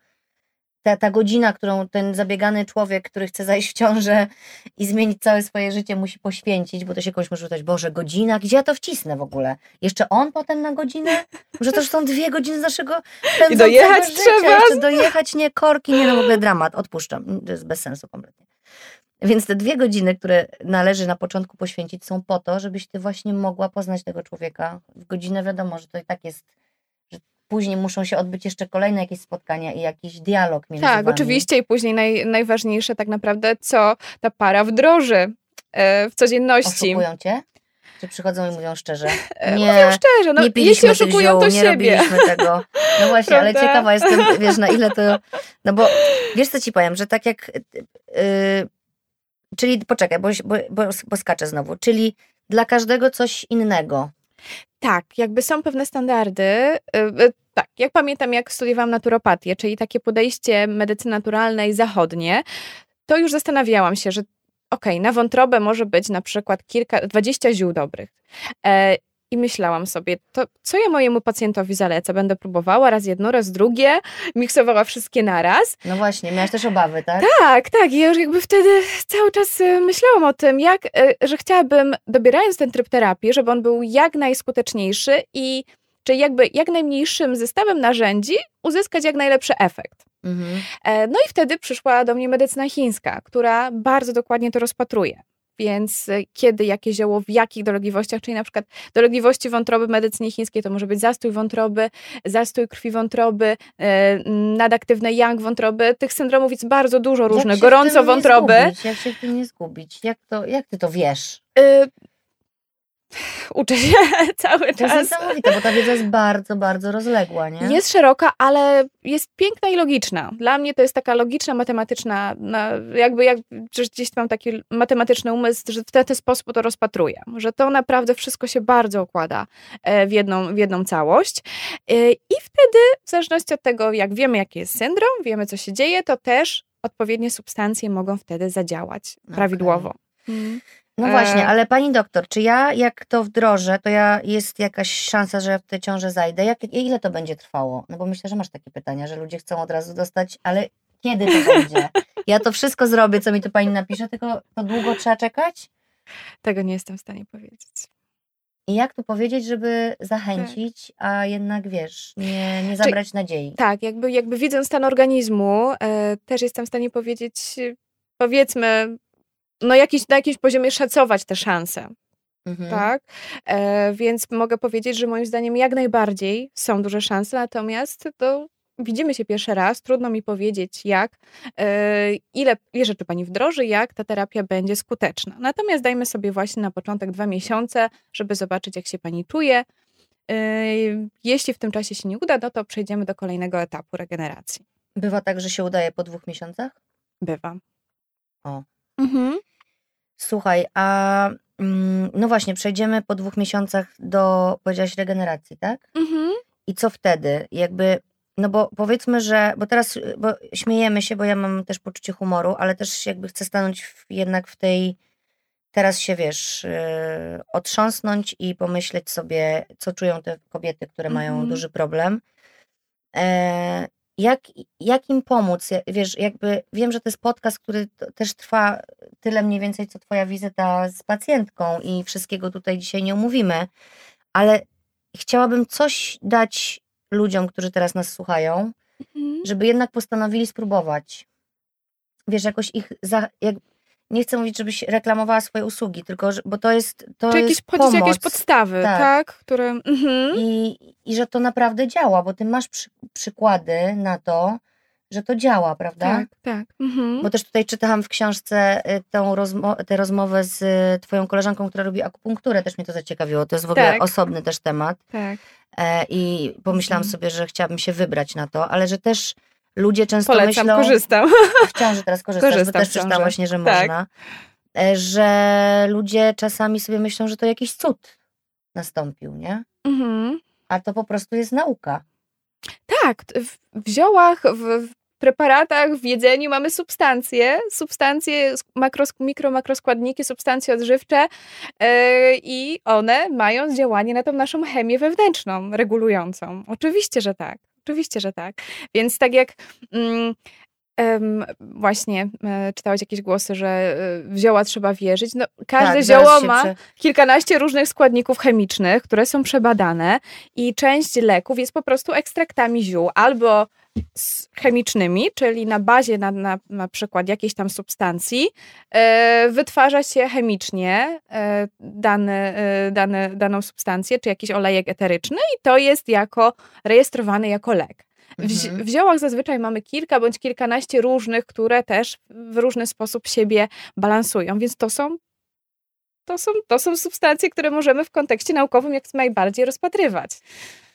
[SPEAKER 1] ta, ta godzina, którą ten zabiegany człowiek, który chce zajść w ciążę i zmienić całe swoje życie, musi poświęcić, bo to się komuś może pytać, Boże, godzina? Gdzie ja to wcisnę w ogóle? Jeszcze on potem na godzinę? Może to już są dwie godziny z naszego pędzącego
[SPEAKER 2] dojechać
[SPEAKER 1] życia.
[SPEAKER 2] trzeba.
[SPEAKER 1] Jeszcze dojechać, nie, korki, nie, no w ogóle dramat, odpuszczam. To jest bez sensu kompletnie. Więc te dwie godziny, które należy na początku poświęcić, są po to, żebyś ty właśnie mogła poznać tego człowieka. W godzinę wiadomo, że to i tak jest, później muszą się odbyć jeszcze kolejne jakieś spotkania i jakiś dialog między
[SPEAKER 2] Tak,
[SPEAKER 1] wami.
[SPEAKER 2] oczywiście i później naj, najważniejsze tak naprawdę, co ta para wdroży e, w codzienności.
[SPEAKER 1] Oszukują cię? Czy przychodzą i mówią szczerze?
[SPEAKER 2] E,
[SPEAKER 1] Nie,
[SPEAKER 2] Mówią szczerze, no
[SPEAKER 1] nie
[SPEAKER 2] jeśli
[SPEAKER 1] piliśmy tych
[SPEAKER 2] oszukują,
[SPEAKER 1] ziół,
[SPEAKER 2] to
[SPEAKER 1] nie
[SPEAKER 2] siebie.
[SPEAKER 1] robiliśmy tego. No właśnie, ale
[SPEAKER 2] Prawda?
[SPEAKER 1] ciekawa jestem, wiesz, na ile to... No bo wiesz, co ci powiem, że tak jak... Yy, czyli poczekaj, bo, bo, bo, bo skaczę znowu. Czyli dla każdego coś innego.
[SPEAKER 2] Tak, jakby są pewne standardy. y, y, Tak, jak pamiętam, jak studiowałam naturopatię, czyli takie podejście medycyny naturalnej zachodnie, to już zastanawiałam się, że okej, na wątrobę może być na przykład kilka, 20 ziół dobrych. I myślałam sobie, to co ja mojemu pacjentowi zalecę? Będę próbowała raz jedno, raz drugie, miksowała wszystkie naraz.
[SPEAKER 1] No właśnie, miałaś też obawy, tak?
[SPEAKER 2] Tak, tak. I ja już jakby wtedy cały czas y, myślałam o tym, jak, y, że chciałabym, dobierając ten tryb terapii, żeby on był jak najskuteczniejszy i czy jakby jak najmniejszym zestawem narzędzi uzyskać jak najlepszy efekt.
[SPEAKER 1] Mhm.
[SPEAKER 2] E, No i wtedy przyszła do mnie medycyna chińska, która bardzo dokładnie to rozpatruje. Więc y, kiedy, jakie zioło, w jakich dolegliwościach, czyli na przykład dolegliwości wątroby w medycynie chińskiej, to może być zastój wątroby, zastój krwi wątroby, e, nadaktywne yang wątroby. Tych syndromów jest bardzo dużo różnych. Gorąco wątroby.
[SPEAKER 1] Zgubić? Jak się w tym nie zgubić? Jak, to, jak ty to wiesz?
[SPEAKER 2] Y, Uczę się cały
[SPEAKER 1] To jest
[SPEAKER 2] czas.
[SPEAKER 1] niesamowite, bo ta wiedza jest bardzo, bardzo rozległa, nie?
[SPEAKER 2] Jest szeroka, ale jest piękna i logiczna. Dla mnie to jest taka logiczna, matematyczna, na, jakby jak, gdzieś mam taki matematyczny umysł, że w ten, ten sposób to rozpatruję. Że to naprawdę wszystko się bardzo układa e, w jedną, w jedną całość. E, I wtedy, w zależności od tego, jak wiemy, jaki jest syndrom, wiemy, co się dzieje, to też odpowiednie substancje mogą wtedy zadziałać
[SPEAKER 1] Okej.
[SPEAKER 2] prawidłowo. Mm.
[SPEAKER 1] No właśnie,
[SPEAKER 2] E.
[SPEAKER 1] ale pani doktor, czy ja jak to wdrożę, to ja jest jakaś szansa, że w tę ciążę zajdę? Jak, ile to będzie trwało? No bo myślę, że masz takie pytania, że ludzie chcą od razu dostać, ale kiedy to będzie? Ja to wszystko zrobię, co mi tu pani napisze, tylko to długo trzeba czekać?
[SPEAKER 2] Tego nie jestem w stanie powiedzieć.
[SPEAKER 1] I jak tu powiedzieć, żeby zachęcić, a jednak wiesz, nie, nie zabrać nadziei?
[SPEAKER 2] Tak, jakby, jakby widząc stan organizmu, e, też jestem w stanie powiedzieć, powiedzmy, no jakiś, na jakimś poziomie szacować te szanse,
[SPEAKER 1] Mhm.
[SPEAKER 2] tak? E, więc mogę powiedzieć, że moim zdaniem jak najbardziej są duże szanse, natomiast to widzimy się pierwszy raz, trudno mi powiedzieć jak, e, ile, ile rzeczy pani wdroży, jak ta terapia będzie skuteczna. Natomiast dajmy sobie właśnie na początek dwa miesiące, żeby zobaczyć, jak się pani czuje. E, Jeśli w tym czasie się nie uda, no to przejdziemy do kolejnego etapu regeneracji.
[SPEAKER 1] Bywa tak, że się udaje po dwóch miesiącach?
[SPEAKER 2] Bywa.
[SPEAKER 1] O.
[SPEAKER 2] Mhm.
[SPEAKER 1] Słuchaj, a mm, no właśnie, przejdziemy po dwóch miesiącach do, powiedziałaś, regeneracji, tak?
[SPEAKER 2] Mhm.
[SPEAKER 1] I co wtedy? Jakby, no bo powiedzmy, że, bo teraz bo śmiejemy się, bo ja mam też poczucie humoru, ale też jakby chcę stanąć w, jednak w tej, teraz się wiesz, yy, otrząsnąć i pomyśleć sobie, co czują te kobiety, które mają
[SPEAKER 2] Mhm.
[SPEAKER 1] duży problem. E, jak, jak im pomóc? Wiesz, jakby wiem, że to jest podcast, który też trwa tyle mniej więcej, co twoja wizyta z pacjentką i wszystkiego tutaj dzisiaj nie omówimy, ale chciałabym coś dać ludziom, którzy teraz nas słuchają,
[SPEAKER 2] Mhm.
[SPEAKER 1] żeby jednak postanowili spróbować. Wiesz, jakoś ich. Za, jak, nie chcę mówić, żebyś reklamowała swoje usługi, tylko że, bo to jest. To
[SPEAKER 2] Czy jakieś,
[SPEAKER 1] jest
[SPEAKER 2] jakieś podstawy,
[SPEAKER 1] Tak.
[SPEAKER 2] tak? Które... Mhm.
[SPEAKER 1] I, I że to naprawdę działa, bo ty masz przy, przykłady na to, że to działa, prawda?
[SPEAKER 2] Tak, tak. Mhm.
[SPEAKER 1] Bo też tutaj czytałam w książce y, tą rozmo- tę rozmowę z y, twoją koleżanką, która robi akupunkturę, też mnie to zaciekawiło. To jest w ogóle
[SPEAKER 2] Tak.
[SPEAKER 1] osobny też temat.
[SPEAKER 2] Tak.
[SPEAKER 1] E, I pomyślałam
[SPEAKER 2] Mhm.
[SPEAKER 1] sobie, że chciałabym się wybrać na to, ale że też ludzie często
[SPEAKER 2] Polecam,
[SPEAKER 1] myślą...
[SPEAKER 2] korzystam.
[SPEAKER 1] W ciąży teraz korzystasz, bo
[SPEAKER 2] Korzystam
[SPEAKER 1] też
[SPEAKER 2] w
[SPEAKER 1] przeczytałam
[SPEAKER 2] ciąży.
[SPEAKER 1] właśnie, że
[SPEAKER 2] Tak.
[SPEAKER 1] można. E, Że ludzie czasami sobie myślą, że to jakiś cud nastąpił, nie?
[SPEAKER 2] Mhm.
[SPEAKER 1] A to po prostu jest nauka.
[SPEAKER 2] Tak, w, ziołach, w, w preparatach, w jedzeniu mamy substancje, substancje, makros, mikro, makroskładniki, substancje odżywcze yy, i one mają działanie na tą naszą chemię wewnętrzną, regulującą. Oczywiście, że tak. Oczywiście, że tak. Więc tak jak mm, em, właśnie e, czytałeś jakieś głosy, że e, w zioła trzeba wierzyć. No, każde
[SPEAKER 1] tak,
[SPEAKER 2] zioło ma
[SPEAKER 1] prze-
[SPEAKER 2] kilkanaście różnych składników chemicznych, które są przebadane i część leków jest po prostu ekstraktami ziół albo chemicznymi, czyli na bazie na, na, na przykład jakiejś tam substancji e, wytwarza się chemicznie e, dane, e, dane, daną substancję, czy jakiś olejek eteryczny i to jest jako rejestrowany jako lek. W,
[SPEAKER 1] Mhm.
[SPEAKER 2] w ziołach zazwyczaj mamy kilka bądź kilkanaście różnych, które też w różny sposób siebie balansują, więc to są to są, to są substancje, które możemy w kontekście naukowym jak najbardziej rozpatrywać.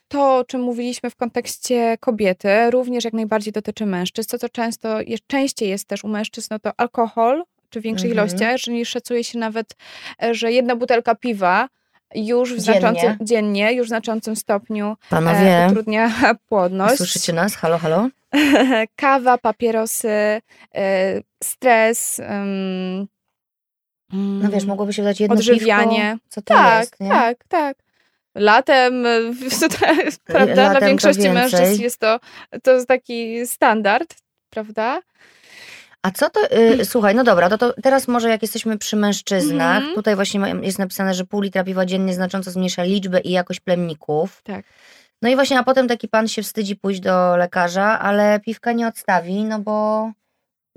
[SPEAKER 2] To, o czym mówiliśmy w kontekście kobiety, również jak najbardziej dotyczy mężczyzn. To, co często, je- częściej jest też u mężczyzn, no to alkohol, czy w większych
[SPEAKER 1] Mhm.
[SPEAKER 2] ilościach, że szacuje się nawet, e, że jedna butelka piwa już w
[SPEAKER 1] Dziennie.
[SPEAKER 2] znaczącym, dziennie, już w znaczącym stopniu e,
[SPEAKER 1] Panowie,
[SPEAKER 2] utrudnia płodność.
[SPEAKER 1] słyszycie nas? Halo, halo?
[SPEAKER 2] Kawa, papierosy, e, stres. em,
[SPEAKER 1] No wiesz, mogłoby się dać jedno
[SPEAKER 2] Odżywianie.
[SPEAKER 1] piwko. Co to
[SPEAKER 2] tak,
[SPEAKER 1] jest, nie?
[SPEAKER 2] tak, tak. Latem, y, prawda,
[SPEAKER 1] Latem
[SPEAKER 2] dla większości mężczyzn jest to, to taki standard, prawda?
[SPEAKER 1] A co to, y, słuchaj, no dobra, to, to teraz może jak jesteśmy przy mężczyznach,
[SPEAKER 2] Mhm.
[SPEAKER 1] tutaj właśnie jest napisane, że pół litra piwa dziennie znacząco zmniejsza liczbę i jakość plemników.
[SPEAKER 2] Tak.
[SPEAKER 1] No i właśnie, a potem taki pan się wstydzi pójść do lekarza, ale piwka nie odstawi, no bo,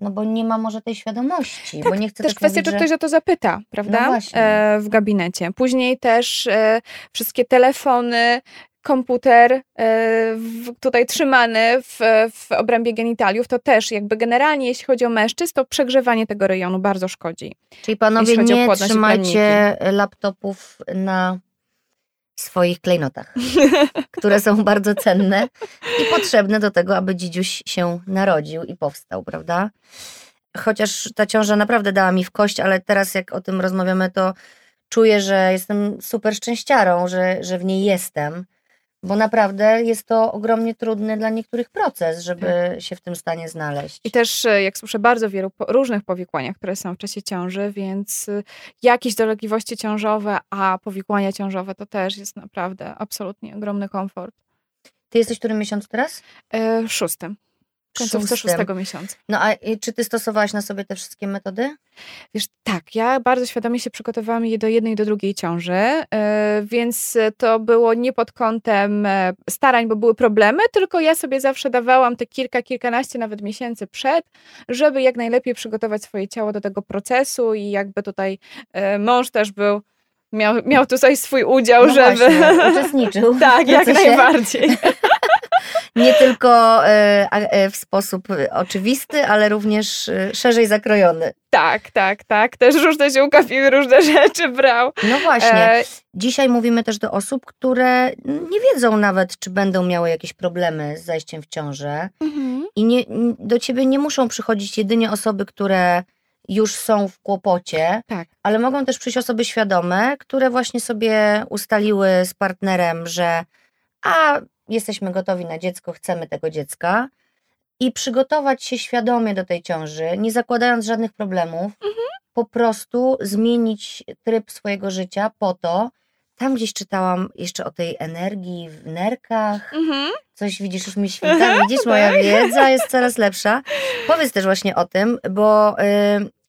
[SPEAKER 1] no bo nie ma może tej świadomości, bo nie chce
[SPEAKER 2] Też
[SPEAKER 1] tak
[SPEAKER 2] kwestia,
[SPEAKER 1] mówić,
[SPEAKER 2] czy
[SPEAKER 1] że...
[SPEAKER 2] ktoś o to zapyta, prawda?
[SPEAKER 1] No.
[SPEAKER 2] E, w gabinecie. Później też e, wszystkie telefony, komputer e, w, tutaj trzymany w, w obrębie genitaliów, to też jakby generalnie, jeśli chodzi o mężczyzn, to przegrzewanie tego rejonu bardzo szkodzi.
[SPEAKER 1] Czyli panowie nie trzymajcie laptopów na swoich klejnotach, które są bardzo cenne i potrzebne do tego, aby dzidziuś się narodził i powstał, prawda? Chociaż ta ciąża naprawdę dała mi w kość, ale teraz jak o tym rozmawiamy, to czuję, że jestem super szczęściarą, że, że w niej jestem, bo naprawdę jest to ogromnie trudny dla niektórych proces, żeby się w tym stanie znaleźć.
[SPEAKER 2] I też, e, jak słyszę, bardzo wielu po, różnych powikłaniach, które są w czasie ciąży, więc e, jakieś dolegliwości ciążowe, a powikłania ciążowe to też jest naprawdę absolutnie ogromny komfort.
[SPEAKER 1] Ty jesteś który miesiąc teraz?
[SPEAKER 2] E, szóstym. Końcówce
[SPEAKER 1] Szóstym.
[SPEAKER 2] szóstego miesiąca.
[SPEAKER 1] No a czy ty stosowałaś na sobie te wszystkie metody?
[SPEAKER 2] Wiesz, tak, ja bardzo świadomie się przygotowałam je do jednej i do drugiej ciąży, e, więc to było nie pod kątem e, starań, bo były problemy, tylko ja sobie zawsze dawałam te kilka, kilkanaście nawet miesięcy przed, żeby jak najlepiej przygotować swoje ciało do tego procesu i jakby tutaj e, mąż też był, miał, miał tutaj swój udział,
[SPEAKER 1] No
[SPEAKER 2] żeby...
[SPEAKER 1] właśnie, uczestniczył.
[SPEAKER 2] tak, jak najbardziej.
[SPEAKER 1] Nie tylko e, e, w sposób oczywisty, ale również e, szerzej zakrojony.
[SPEAKER 2] tak, tak, tak. Też różne się ukapiły, różne rzeczy brał.
[SPEAKER 1] No właśnie. Dzisiaj mówimy też do osób, które nie wiedzą nawet, czy będą miały jakieś problemy z zajściem w ciążę.
[SPEAKER 2] mhm.
[SPEAKER 1] I nie, do ciebie nie muszą przychodzić jedynie osoby, które już są w kłopocie,
[SPEAKER 2] Tak.
[SPEAKER 1] ale mogą też przyjść osoby świadome, które właśnie sobie ustaliły z partnerem, że a jesteśmy gotowi na dziecko, chcemy tego dziecka i przygotować się świadomie do tej ciąży, nie zakładając żadnych problemów, po prostu zmienić tryb swojego życia po to, tam gdzieś czytałam jeszcze o tej energii w nerkach,
[SPEAKER 2] Mhm.
[SPEAKER 1] Coś widzisz, już mi świta, widzisz, moja wiedza jest coraz lepsza. Powiedz też właśnie o tym, bo y,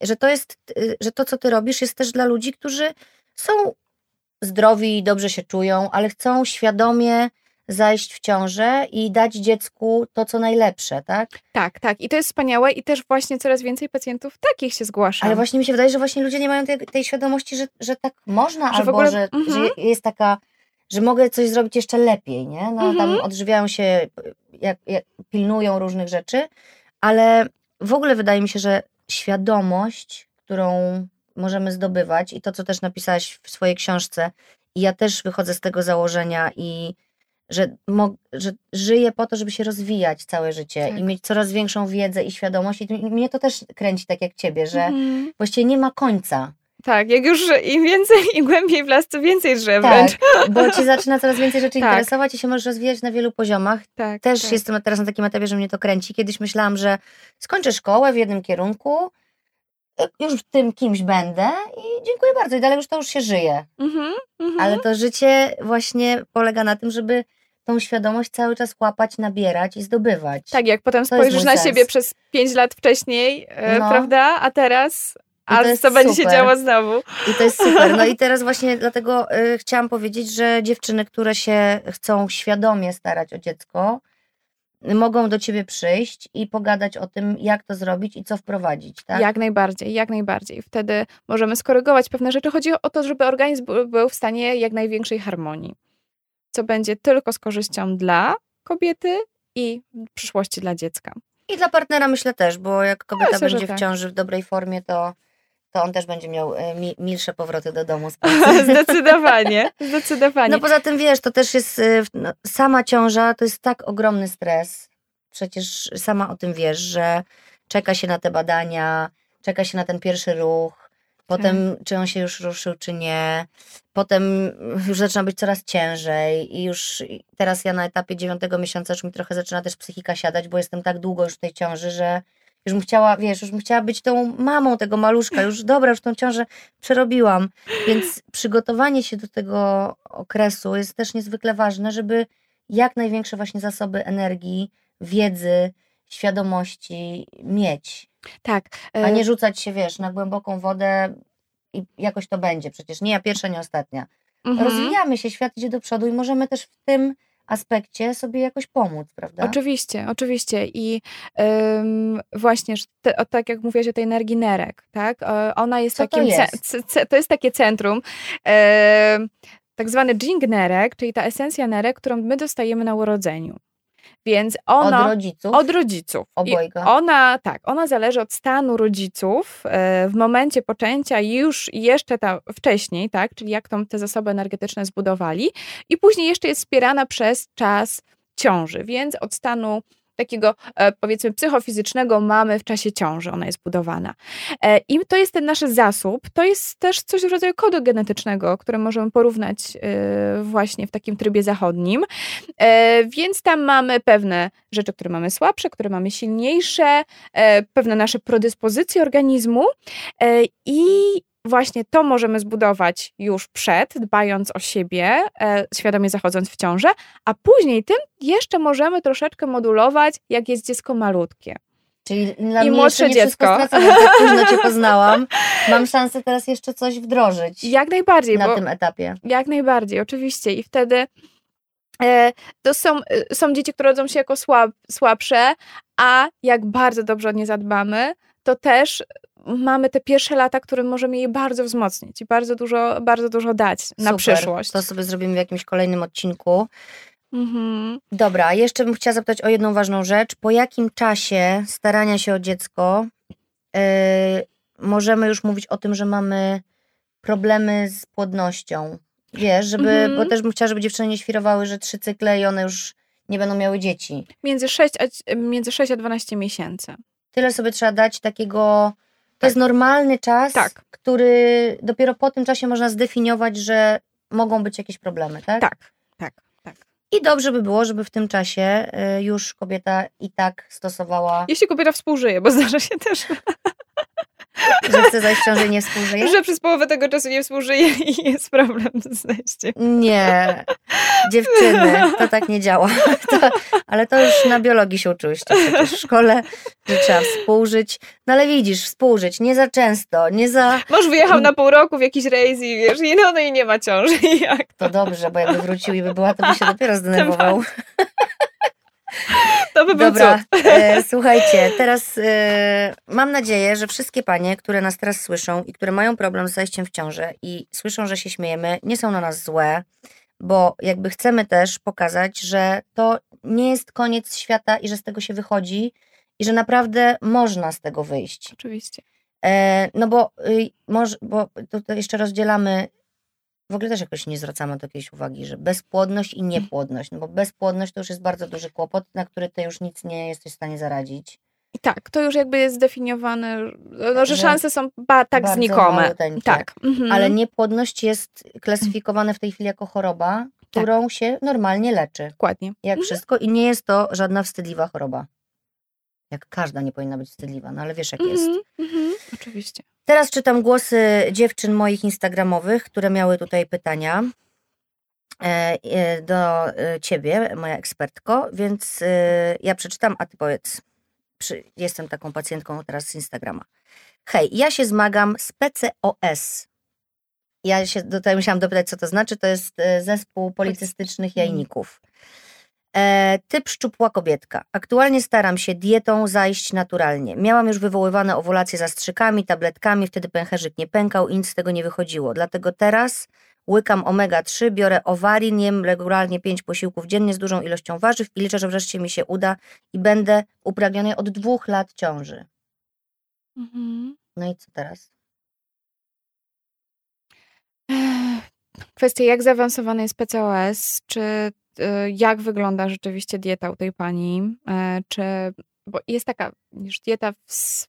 [SPEAKER 1] że to jest, y, że to, co ty robisz, jest też dla ludzi, którzy są zdrowi i dobrze się czują, ale chcą świadomie zajść w ciążę i dać dziecku to, co najlepsze, tak?
[SPEAKER 2] Tak, tak. I to jest wspaniałe i też właśnie coraz więcej pacjentów takich się zgłasza.
[SPEAKER 1] Ale właśnie mi się wydaje, że właśnie ludzie nie mają tej, tej świadomości, że, że tak można,
[SPEAKER 2] Że
[SPEAKER 1] albo
[SPEAKER 2] ogóle-
[SPEAKER 1] że,
[SPEAKER 2] mhm.
[SPEAKER 1] że jest taka, że mogę coś zrobić jeszcze lepiej, nie? No tam
[SPEAKER 2] Mhm.
[SPEAKER 1] odżywiają się, jak, jak pilnują różnych rzeczy, ale w ogóle wydaje mi się, że świadomość, którą możemy zdobywać i to, co też napisałaś w swojej książce, i ja też wychodzę z tego założenia i że, że żyję po to, żeby się rozwijać całe życie
[SPEAKER 2] Tak.
[SPEAKER 1] i mieć coraz większą wiedzę i świadomość i mnie to też kręci tak jak ciebie, że
[SPEAKER 2] Mhm.
[SPEAKER 1] właściwie nie ma końca.
[SPEAKER 2] Tak, jak już im więcej, im głębiej w las, to więcej drzew
[SPEAKER 1] Tak,
[SPEAKER 2] wręcz.
[SPEAKER 1] bo cię zaczyna coraz więcej rzeczy
[SPEAKER 2] Tak.
[SPEAKER 1] interesować i się możesz rozwijać na wielu poziomach.
[SPEAKER 2] Tak,
[SPEAKER 1] Też
[SPEAKER 2] tak.
[SPEAKER 1] jestem teraz na takim etapie, że mnie to kręci. Kiedyś myślałam, że skończę szkołę w jednym kierunku, już w tym kimś będę i dziękuję bardzo. I dalej już to już się żyje.
[SPEAKER 2] Mhm, mhm.
[SPEAKER 1] Ale to życie właśnie polega na tym, żeby tą świadomość cały czas łapać, nabierać i zdobywać.
[SPEAKER 2] Tak, jak potem
[SPEAKER 1] To
[SPEAKER 2] spojrzysz na
[SPEAKER 1] sens.
[SPEAKER 2] siebie przez pięć lat wcześniej, e,
[SPEAKER 1] No.
[SPEAKER 2] prawda? A teraz, a co będzie się działo znowu?
[SPEAKER 1] I to jest super. No i teraz właśnie dlatego y, chciałam powiedzieć, że dziewczyny, które się chcą świadomie starać o dziecko, mogą do ciebie przyjść i pogadać o tym, jak to zrobić i co wprowadzić, tak?
[SPEAKER 2] Jak najbardziej, jak najbardziej. Wtedy możemy skorygować pewne rzeczy. Chodzi o to, żeby organizm był- w stanie jak największej harmonii, co będzie tylko z korzyścią dla kobiety i w przyszłości dla dziecka.
[SPEAKER 1] I dla partnera myślę też, bo jak kobieta
[SPEAKER 2] Myślę,
[SPEAKER 1] będzie
[SPEAKER 2] tak.
[SPEAKER 1] w ciąży w dobrej formie, to, to on też będzie miał y, mi, milsze powroty do domu z pracy.
[SPEAKER 2] zdecydowanie, zdecydowanie.
[SPEAKER 1] No poza tym wiesz, to też jest, y, no, sama ciąża to jest tak ogromny stres. Przecież sama o tym wiesz, że czeka się na te badania, czeka się na ten pierwszy ruch, potem czy on się już ruszył, czy nie. Potem już zaczyna być coraz ciężej i już teraz ja na etapie dziewiątego miesiąca już mi trochę zaczyna też psychika siadać, bo jestem tak długo już w tej ciąży, że już bym chciała, wiesz, już bym chciała być tą mamą tego maluszka, już dobra, już tą ciążę przerobiłam. Więc przygotowanie się do tego okresu jest też niezwykle ważne, żeby jak największe właśnie zasoby energii, wiedzy, świadomości mieć,
[SPEAKER 2] tak.
[SPEAKER 1] a
[SPEAKER 2] e,
[SPEAKER 1] nie rzucać się, wiesz, na głęboką wodę i jakoś to będzie. Przecież nie ja pierwsza, nie ostatnia.
[SPEAKER 2] mhm.
[SPEAKER 1] Rozwijamy się, świat idzie do przodu i możemy też w tym aspekcie sobie jakoś pomóc, prawda?
[SPEAKER 2] Oczywiście, oczywiście. I ym, właśnie, że te, o, tak jak mówiłaś o tej energii nerek, tak? Ona jest
[SPEAKER 1] Co to
[SPEAKER 2] takim. ce-
[SPEAKER 1] jest?
[SPEAKER 2] to jest takie centrum. em, tak zwany dżing nerek, czyli ta esencja nerek, którą my dostajemy na urodzeniu. Więc ona.
[SPEAKER 1] Od rodziców.
[SPEAKER 2] Od rodziców. I
[SPEAKER 1] Obojga.
[SPEAKER 2] ona, tak, ona zależy od stanu rodziców e, w momencie poczęcia i już jeszcze ta, wcześniej, tak, czyli jak tą, te zasoby energetyczne zbudowali i później jeszcze jest wspierana przez czas ciąży, więc od stanu takiego e, powiedzmy psychofizycznego mamy w czasie ciąży, ona jest budowana. E, I to jest ten nasz zasób, to jest też coś w rodzaju kodu genetycznego, który możemy porównać e, właśnie w takim trybie zachodnim. Więc tam mamy pewne rzeczy, które mamy słabsze, które mamy silniejsze, pewne nasze predyspozycje organizmu i właśnie to możemy zbudować już przed, dbając o siebie, e, świadomie zachodząc w ciążę, a później tym jeszcze możemy troszeczkę modulować, jak jest dziecko malutkie.
[SPEAKER 1] Czyli dla
[SPEAKER 2] I
[SPEAKER 1] mnie
[SPEAKER 2] młodsze
[SPEAKER 1] nie
[SPEAKER 2] dziecko.
[SPEAKER 1] tak późno Cię poznałam. Mam szansę teraz jeszcze coś wdrożyć
[SPEAKER 2] Jak najbardziej,
[SPEAKER 1] na tym etapie.
[SPEAKER 2] Jak najbardziej, oczywiście. I wtedy e, to są, e, są dzieci, które rodzą się jako słab, słabsze, a jak bardzo dobrze o nie zadbamy, to też mamy te pierwsze lata, które możemy jej bardzo wzmocnić i bardzo dużo, bardzo dużo dać na
[SPEAKER 1] Super.
[SPEAKER 2] przyszłość.
[SPEAKER 1] To sobie zrobimy w jakimś kolejnym odcinku.
[SPEAKER 2] Mhm.
[SPEAKER 1] Dobra, jeszcze bym chciała zapytać o jedną ważną rzecz. Po jakim czasie starania się o dziecko yy, możemy już mówić o tym, że mamy problemy z płodnością? Wiesz, żeby,
[SPEAKER 2] Mhm.
[SPEAKER 1] bo też bym chciała, żeby dziewczyny nie świrowały, że trzy cykle i one już nie będą miały dzieci.
[SPEAKER 2] Między, 6 a, między 6 a 12 miesięcy.
[SPEAKER 1] Tyle sobie trzeba dać takiego. To jest normalny czas,
[SPEAKER 2] Tak.
[SPEAKER 1] który dopiero po tym czasie można zdefiniować, że mogą być jakieś problemy, tak?
[SPEAKER 2] Tak, tak, tak.
[SPEAKER 1] I dobrze by było, żeby w tym czasie y, już kobieta i tak stosowała.
[SPEAKER 2] Jeśli kobieta współżyje, bo zdarza się też.
[SPEAKER 1] Że chce zajść w ciąży i nie współżyje?
[SPEAKER 2] Że przez połowę tego czasu nie współżyje i jest problem z zajściem.
[SPEAKER 1] Nie, dziewczyny, to tak nie działa. To, ale to już na biologii się uczyłyście przecież w szkole, że trzeba współżyć. No ale widzisz, współżyć nie za często, nie za...
[SPEAKER 2] Mąż wyjechał na pół roku w jakiś rejs i wiesz, i no, no i nie ma ciąży. Jak
[SPEAKER 1] To dobrze, bo jakby wrócił i by była, to by się dopiero zdenerwował.
[SPEAKER 2] To by był
[SPEAKER 1] Dobra, e, słuchajcie, teraz e, mam nadzieję, że wszystkie panie, które nas teraz słyszą i które mają problem z zajściem w ciążę i słyszą, że się śmiejemy, nie są na nas złe, bo jakby chcemy też pokazać, że to nie jest koniec świata i że z tego się wychodzi i że naprawdę można z tego wyjść.
[SPEAKER 2] Oczywiście.
[SPEAKER 1] E, no bo, y, bo tutaj jeszcze rozdzielamy, w ogóle też jakoś nie zwracamy do jakiejś uwagi, że bezpłodność i niepłodność, no bo bezpłodność to już jest bardzo duży kłopot, na który ty już nic nie jesteś w stanie zaradzić.
[SPEAKER 2] I tak, to już jakby jest zdefiniowane, no, że
[SPEAKER 1] Że
[SPEAKER 2] szanse są ba, tak
[SPEAKER 1] bardzo
[SPEAKER 2] znikome. Tak. Mhm.
[SPEAKER 1] Ale niepłodność jest klasyfikowana w tej chwili jako choroba, którą się normalnie leczy,
[SPEAKER 2] Dokładnie.
[SPEAKER 1] jak wszystko i nie jest to żadna wstydliwa choroba. Jak każda nie powinna być wstydliwa, no ale wiesz jak jest.
[SPEAKER 2] Mhm, mhm. Oczywiście.
[SPEAKER 1] Teraz czytam głosy dziewczyn moich instagramowych, które miały tutaj pytania e, e, do e, ciebie, moja ekspertko, więc ja przeczytam, a ty powiedz. Jestem taką pacjentką teraz z Instagrama. Hej, ja się zmagam z PCOS. Ja się tutaj musiałam dopytać, co to znaczy. To jest zespół policystycznych jajników. E, typ szczupła kobietka. Aktualnie staram się dietą zajść naturalnie. Miałam już wywoływane owulacje zastrzykami, tabletkami, wtedy pęcherzyk nie pękał i nic z tego nie wychodziło. Dlatego teraz łykam omega-3, biorę owarin, jem regularnie 5 posiłków dziennie z dużą ilością warzyw i liczę, że wreszcie mi się uda i będę upragnionej od dwóch lat ciąży.
[SPEAKER 2] Mhm.
[SPEAKER 1] No i co teraz?
[SPEAKER 2] Kwestia, jak zaawansowany jest PCOS, czy jak wygląda rzeczywiście dieta u tej pani, e, czy, bo jest taka już dieta w,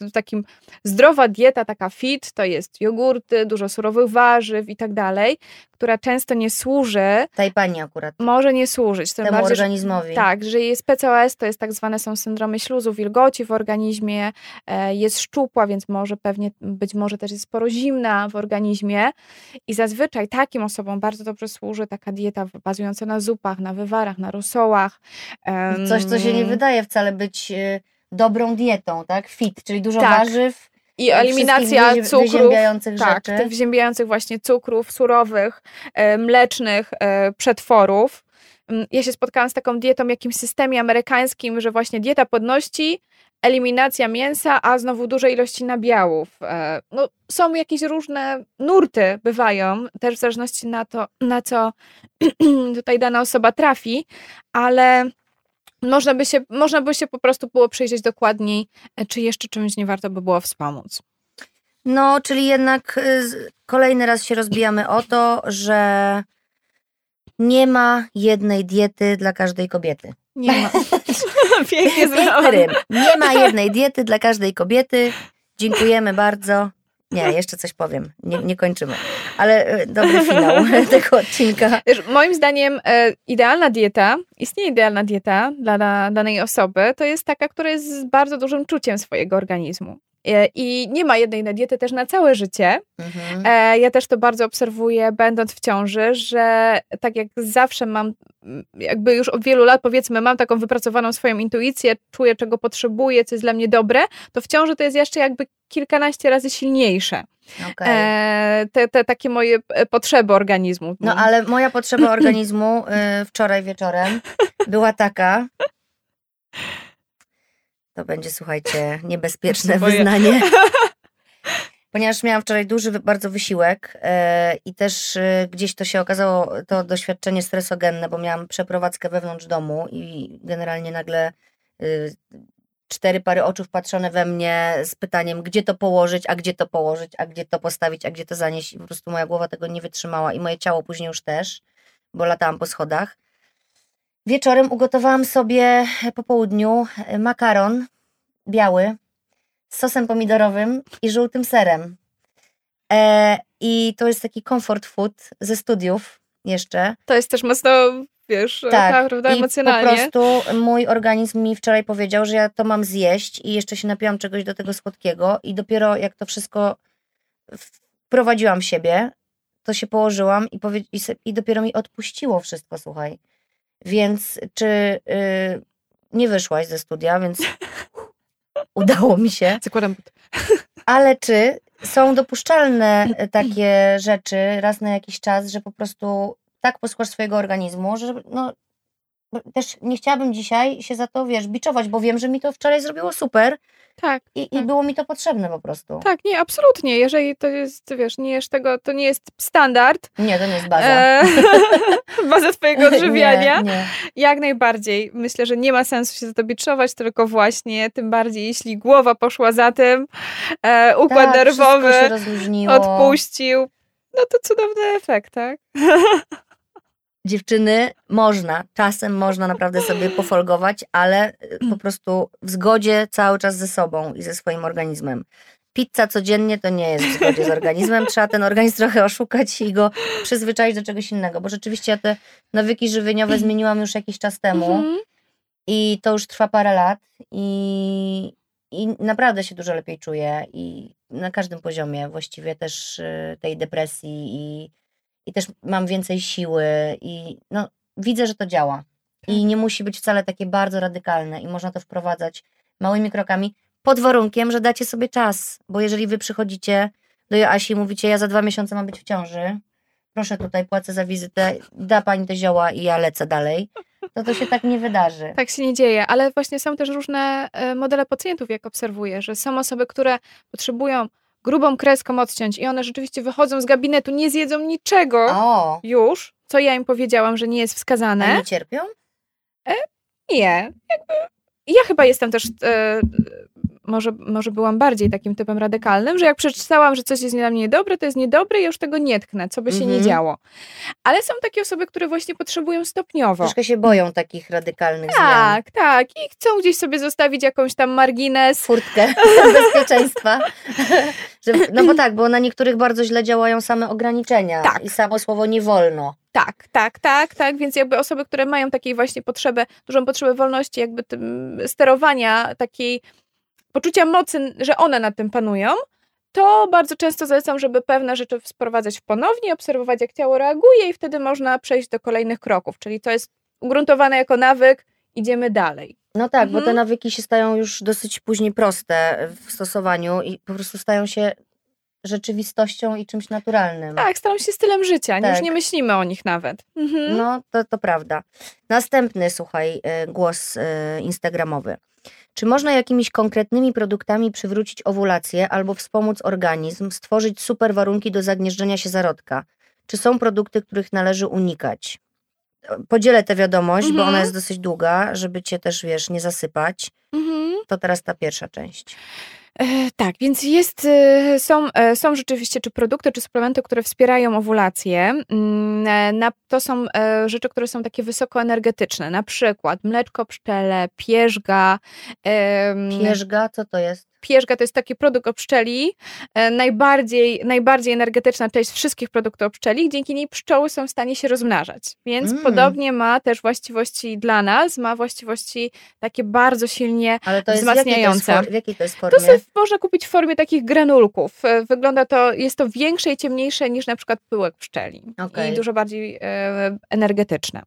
[SPEAKER 2] w, takim, zdrowa dieta, taka fit, to jest jogurty, dużo surowych warzyw i tak dalej, która często nie służy,
[SPEAKER 1] Tej pani akurat,
[SPEAKER 2] może nie służyć. Tym
[SPEAKER 1] temu
[SPEAKER 2] bardziej, że-
[SPEAKER 1] organizmowi.
[SPEAKER 2] tak, że jest PCOS, to jest tak zwane są syndromy śluzu, wilgoci w organizmie, e, jest szczupła, więc może pewnie, być może też jest sporo zimna w organizmie i zazwyczaj takim osobom bardzo dobrze służy taka dieta bazująca na zupach, na wywarach, na rosołach.
[SPEAKER 1] Coś, co się nie wydaje wcale być y, dobrą dietą, tak? Fit, czyli dużo
[SPEAKER 2] Tak.
[SPEAKER 1] warzyw,
[SPEAKER 2] I eliminacja
[SPEAKER 1] wyzie-
[SPEAKER 2] cukrów,
[SPEAKER 1] wyziębiających
[SPEAKER 2] tak,
[SPEAKER 1] rzeczy.
[SPEAKER 2] tych wziębiających właśnie cukrów, surowych, e, mlecznych e, przetworów. Mm, Ja się spotkałam z taką dietą, jakimś systemie amerykańskim, że właśnie dieta podności, eliminacja mięsa, a znowu duże ilości nabiałów. E, No, są jakieś różne nurty, bywają, też w zależności na to, na co tutaj dana osoba trafi, ale można by się, można by się po prostu było przyjrzeć dokładniej, e, czy jeszcze czymś nie warto by było wspomóc.
[SPEAKER 1] No, czyli jednak y, kolejny raz się rozbijamy o to, że nie ma jednej diety dla każdej kobiety.
[SPEAKER 2] Nie ma. Pięknie zrobione.
[SPEAKER 1] Nie ma jednej diety dla każdej kobiety. Dziękujemy bardzo. Nie, jeszcze coś powiem. Nie, nie kończymy. Ale y, dobry finał tego odcinka.
[SPEAKER 2] Wiesz, moim zdaniem e, idealna dieta, istnieje idealna dieta dla da, danej osoby, to jest taka, która jest z bardzo dużym czuciem swojego organizmu. E, I nie ma jednej na diety też na całe życie.
[SPEAKER 1] Mhm.
[SPEAKER 2] E, ja też to bardzo obserwuję, będąc w ciąży, że tak jak zawsze mam, jakby już od wielu lat powiedzmy, mam taką wypracowaną swoją intuicję, czuję czego potrzebuję, co jest dla mnie dobre, to w ciąży to jest jeszcze jakby kilkanaście razy silniejsze.
[SPEAKER 1] Okej.
[SPEAKER 2] E, te, te takie moje e, potrzeby organizmu.
[SPEAKER 1] No ale moja potrzeba organizmu y, wczoraj wieczorem była taka. To będzie, słuchajcie, niebezpieczne
[SPEAKER 2] boję.
[SPEAKER 1] wyznanie. Ponieważ miałam wczoraj duży bardzo wysiłek e, i też e, gdzieś to się okazało, to doświadczenie stresogenne, bo miałam przeprowadzkę wewnątrz domu i generalnie nagle y, cztery pary oczu wpatrzone we mnie z pytaniem, gdzie to położyć, a gdzie to położyć, a gdzie to postawić, a gdzie to zanieść. I po prostu moja głowa tego nie wytrzymała i moje ciało później już też, bo latałam po schodach. Wieczorem ugotowałam sobie po południu e, makaron biały z sosem pomidorowym i żółtym serem. E, I to jest taki comfort food ze studiów jeszcze.
[SPEAKER 2] To jest też mocno wiesz,
[SPEAKER 1] Tak,
[SPEAKER 2] prawda,
[SPEAKER 1] I
[SPEAKER 2] emocjonalnie.
[SPEAKER 1] po prostu mój organizm mi wczoraj powiedział, że ja to mam zjeść i jeszcze się napiłam czegoś do tego słodkiego i dopiero jak to wszystko wprowadziłam w siebie, to się położyłam i, powie- i, i dopiero mi odpuściło wszystko, słuchaj. Więc czy y, nie wyszłaś ze studia, więc udało mi się,
[SPEAKER 2] Zakładam
[SPEAKER 1] ale czy są dopuszczalne takie rzeczy raz na jakiś czas, że po prostu tak posłuchasz swojego organizmu, że no też nie chciałabym dzisiaj się za to, wiesz, biczować, bo wiem, że mi to wczoraj zrobiło super
[SPEAKER 2] Tak,
[SPEAKER 1] i, i
[SPEAKER 2] Tak.
[SPEAKER 1] było mi to potrzebne po prostu.
[SPEAKER 2] tak, nie, absolutnie. Jeżeli to jest, wiesz, nie jesz tego, to nie jest standard,
[SPEAKER 1] Nie, to nie jest baza.
[SPEAKER 2] e, baza twojego odżywiania,
[SPEAKER 1] Nie, nie.
[SPEAKER 2] jak najbardziej. Myślę, że nie ma sensu się za to biczować, tylko właśnie, tym bardziej, jeśli głowa poszła za tym, e, układ
[SPEAKER 1] tak,
[SPEAKER 2] nerwowy odpuścił, no to cudowny efekt, tak?
[SPEAKER 1] Dziewczyny, można, czasem można naprawdę sobie pofolgować, ale y, po prostu w zgodzie cały czas ze sobą i ze swoim organizmem. Pizza codziennie to nie jest w zgodzie z organizmem. Trzeba ten organizm trochę oszukać i go przyzwyczaić do czegoś innego, bo rzeczywiście ja te nawyki żywieniowe zmieniłam już jakiś czas temu
[SPEAKER 2] Mhm.
[SPEAKER 1] i to już trwa parę lat i, i naprawdę się dużo lepiej czuję i na każdym poziomie właściwie też y, tej depresji i, i też mam więcej siły i no, widzę, że to działa. I nie musi być wcale takie bardzo radykalne i można to wprowadzać małymi krokami pod warunkiem, że dacie sobie czas, bo jeżeli wy przychodzicie do Joasi i mówicie, ja za dwa miesiące mam być w ciąży, proszę tutaj, płacę za wizytę, da pani te zioła i ja lecę dalej, to to się tak nie wydarzy.
[SPEAKER 2] Tak się nie dzieje, ale właśnie są też różne e, modele pacjentów, jak obserwuję, że są osoby, które potrzebują grubą kreską odciąć i one rzeczywiście wychodzą z gabinetu, nie zjedzą niczego
[SPEAKER 1] O,
[SPEAKER 2] już, co ja im powiedziałam, że nie jest
[SPEAKER 1] a
[SPEAKER 2] wskazane.
[SPEAKER 1] nie cierpią?
[SPEAKER 2] Nie, jakby ja chyba jestem też e, może, może byłam bardziej takim typem radykalnym, że jak przeczytałam, że coś jest dla mnie niedobre, to jest niedobre i już tego nie tknę, co by się nie
[SPEAKER 1] Mhm.
[SPEAKER 2] działo. Ale są takie osoby, które właśnie potrzebują stopniowo.
[SPEAKER 1] Troszkę się boją takich radykalnych zmian.
[SPEAKER 2] Tak, tak. I chcą gdzieś sobie zostawić jakąś tam margines.
[SPEAKER 1] Furtkę bezpieczeństwa. No bo tak, bo na niektórych bardzo źle działają same ograniczenia
[SPEAKER 2] Tak.
[SPEAKER 1] i samo słowo nie wolno.
[SPEAKER 2] Tak, tak, tak, tak. Więc jakby osoby, które mają takiej właśnie potrzebę, dużą potrzebę wolności, jakby sterowania, takiej poczucia mocy, że one nad tym panują, to bardzo często zalecam, żeby pewne rzeczy sprowadzać ponownie, obserwować jak ciało reaguje i wtedy można przejść do kolejnych kroków. Czyli to jest ugruntowane jako nawyk, idziemy dalej.
[SPEAKER 1] No tak, bo te
[SPEAKER 2] Mhm.
[SPEAKER 1] nawyki się stają już dosyć później proste w stosowaniu i po prostu stają się rzeczywistością i czymś naturalnym.
[SPEAKER 2] Tak, staram się stylem życia,
[SPEAKER 1] Tak.
[SPEAKER 2] już nie myślimy o nich nawet. Mhm.
[SPEAKER 1] No, to, to prawda. Następny, słuchaj, y, głos y, instagramowy. Czy można jakimiś konkretnymi produktami przywrócić owulację albo wspomóc organizm, stworzyć super warunki do zagnieżdżenia się zarodka? Czy są produkty, których należy unikać? Podzielę tę wiadomość, bo
[SPEAKER 2] Mhm.
[SPEAKER 1] ona jest dosyć długa, żeby cię też, wiesz, nie zasypać.
[SPEAKER 2] Mhm.
[SPEAKER 1] To teraz ta pierwsza część.
[SPEAKER 2] E, tak, więc jest, e, są, e, są rzeczywiście czy produkty, czy suplementy, które wspierają owulację. Mm, to są rzeczy, które są takie wysokoenergetyczne, na przykład mleczko pszczele, pierzga.
[SPEAKER 1] Pierzga, co to jest?
[SPEAKER 2] Pierzga to jest taki produkt o pszczeli, e, najbardziej, najbardziej energetyczna część wszystkich produktów o pszczeli, dzięki niej pszczoły są w stanie się rozmnażać. Więc
[SPEAKER 1] Mm.
[SPEAKER 2] podobnie ma też właściwości dla nas, ma właściwości takie bardzo silnie
[SPEAKER 1] Ale to jest w jakiej to jest,
[SPEAKER 2] Wzmacniające.
[SPEAKER 1] w jakiej to jest formie?
[SPEAKER 2] to sobie można kupić w formie takich granulków. E, Wygląda to, jest to większe i ciemniejsze niż na przykład pyłek pszczeli.
[SPEAKER 1] Okej.
[SPEAKER 2] I dużo bardziej e, energetyczne.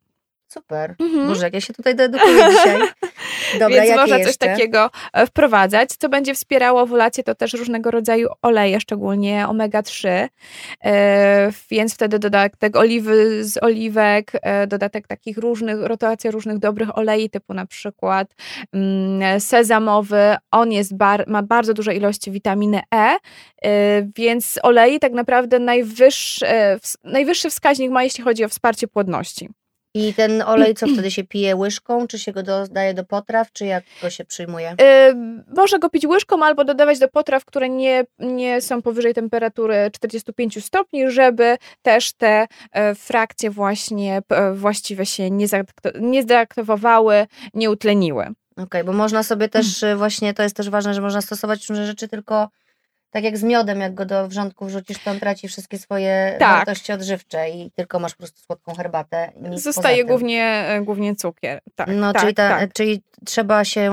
[SPEAKER 1] Super.
[SPEAKER 2] Mhm.
[SPEAKER 1] Boże, jak ja się tutaj doedukuję dzisiaj. Dobra,
[SPEAKER 2] Więc można
[SPEAKER 1] jeszcze?
[SPEAKER 2] coś takiego e, wprowadzać. Co będzie wspierało owulację, to też różnego rodzaju oleje, szczególnie omega-3. E, więc wtedy dodatek oliwy z oliwek, e, dodatek takich różnych, rotacja różnych dobrych olei, typu na przykład mm, sezamowy. On jest bar, ma bardzo duże ilości witaminy E, więc olei tak naprawdę najwyższy, najwyższy wskaźnik ma, jeśli chodzi o wsparcie płodności.
[SPEAKER 1] I ten olej, co wtedy się pije łyżką, czy się go dodaje do potraw, czy jak go się przyjmuje?
[SPEAKER 2] Y, Można go pić łyżką albo dodawać do potraw, które nie, nie są powyżej temperatury 45 stopni, żeby też te e, frakcje właśnie e, właściwe się nie, zaakto- nie nie utleniły.
[SPEAKER 1] Okej, bo można sobie też y, właśnie, to jest też ważne, że można stosować różne rzeczy, tylko Tak jak z miodem, jak go do wrzątku wrzucisz, to on traci wszystkie swoje
[SPEAKER 2] Tak.
[SPEAKER 1] wartości odżywcze i tylko masz po prostu słodką herbatę.
[SPEAKER 2] Zostaje głównie, e, głównie cukier. Tak,
[SPEAKER 1] No,
[SPEAKER 2] tak,
[SPEAKER 1] czyli, ta,
[SPEAKER 2] tak.
[SPEAKER 1] czyli trzeba się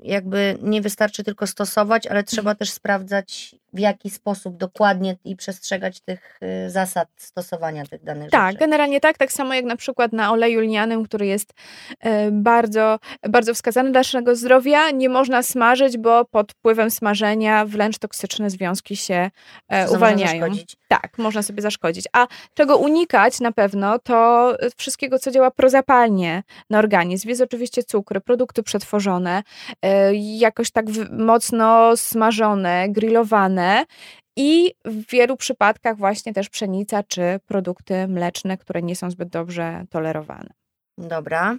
[SPEAKER 1] jakby nie wystarczy tylko stosować, ale trzeba też sprawdzać w jaki sposób dokładnie i przestrzegać tych y, zasad stosowania tych danych
[SPEAKER 2] Tak,
[SPEAKER 1] rzeczy.
[SPEAKER 2] generalnie tak, tak samo jak na przykład na oleju lnianym, który jest e, bardzo, bardzo wskazany dla naszego zdrowia. Nie można smażyć, bo pod wpływem smażenia wręcz toksyczne związki się e,
[SPEAKER 1] Co może
[SPEAKER 2] uwalniają.
[SPEAKER 1] zaszkodzić.
[SPEAKER 2] Tak, można sobie zaszkodzić. A czego unikać na pewno, to wszystkiego, co działa prozapalnie na organizm. Jest oczywiście cukry, produkty przetworzone, e, jakoś tak mocno smażone, grillowane i w wielu przypadkach właśnie też pszenica czy produkty mleczne, które nie są zbyt dobrze tolerowane.
[SPEAKER 1] Dobra.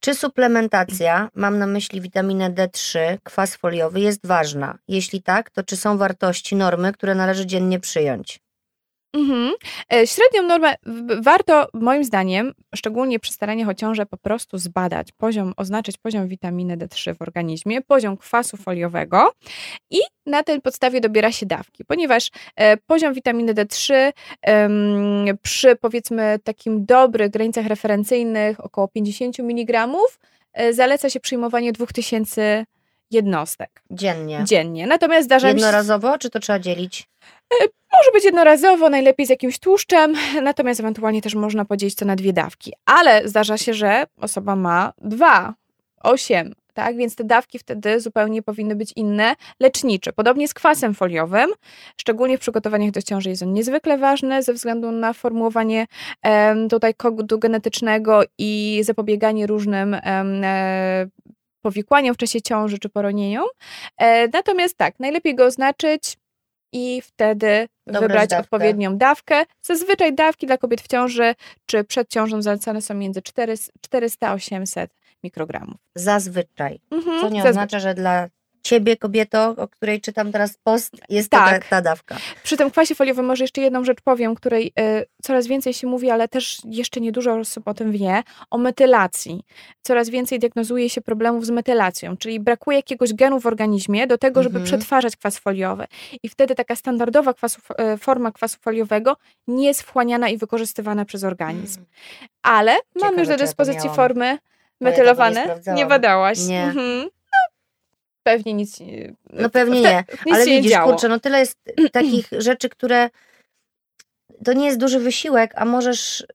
[SPEAKER 1] Czy suplementacja, mam na myśli witaminę D3, kwas foliowy, jest ważna? Jeśli tak, to czy są wartości, normy, które należy dziennie przyjąć?
[SPEAKER 2] Mhm. E, Średnią normę warto, moim zdaniem, szczególnie przy staraniach o ciążę, po prostu zbadać poziom, oznaczyć poziom witaminy D3 w organizmie, poziom kwasu foliowego i na tej podstawie dobiera się dawki, ponieważ e, poziom witaminy D3 em, przy powiedzmy takim dobrych granicach referencyjnych około 50 mg e, zaleca się przyjmowanie 2000 jednostek
[SPEAKER 1] Dziennie.
[SPEAKER 2] dziennie. Natomiast zdarza mi się...
[SPEAKER 1] Jednorazowo, czy to trzeba dzielić?
[SPEAKER 2] Może być jednorazowo, najlepiej z jakimś tłuszczem, natomiast ewentualnie też można podzielić to na dwie dawki. Ale zdarza się, że osoba ma dwa, osiem, tak? Więc te dawki wtedy zupełnie powinny być inne, lecznicze. Podobnie z kwasem foliowym, szczególnie w przygotowaniach do ciąży jest on niezwykle ważny ze względu na formułowanie em, tutaj kodu genetycznego i zapobieganie różnym em, e, powikłaniom w czasie ciąży czy poronieniom. E, natomiast tak, najlepiej go oznaczyć i wtedy
[SPEAKER 1] Dobrać
[SPEAKER 2] wybrać
[SPEAKER 1] dawkę.
[SPEAKER 2] odpowiednią dawkę. Zazwyczaj dawki dla kobiet w ciąży czy przed ciążą zalecane są między 400 a 800 mikrogramów.
[SPEAKER 1] Zazwyczaj.
[SPEAKER 2] Mhm,
[SPEAKER 1] Co nie oznacza, że dla ciebie, kobieto, o której czytam teraz post, jest
[SPEAKER 2] Tak.
[SPEAKER 1] ta, ta dawka.
[SPEAKER 2] Przy tym kwasie foliowym może jeszcze jedną rzecz powiem, której y, coraz więcej się mówi, ale też jeszcze niedużo osób o tym wie, o metylacji. Coraz więcej diagnozuje się problemów z metylacją, czyli brakuje jakiegoś genu w organizmie do tego, żeby
[SPEAKER 1] Mhm.
[SPEAKER 2] przetwarzać kwas foliowy. I wtedy taka standardowa kwasu, y, forma kwasu foliowego nie jest wchłaniana i wykorzystywana przez organizm. Ale mamy
[SPEAKER 1] Ciekawe,
[SPEAKER 2] już do
[SPEAKER 1] ja
[SPEAKER 2] dyspozycji formy
[SPEAKER 1] ja nie
[SPEAKER 2] metylowane.
[SPEAKER 1] sprawdzałam.
[SPEAKER 2] nie badałaś.
[SPEAKER 1] Nie.
[SPEAKER 2] Mhm. Pewnie nic. nie-
[SPEAKER 1] No pewnie
[SPEAKER 2] te-
[SPEAKER 1] nie, ale
[SPEAKER 2] nie
[SPEAKER 1] widzisz,
[SPEAKER 2] działo.
[SPEAKER 1] kurczę, no tyle jest takich rzeczy, które to nie jest duży wysiłek, a możesz y,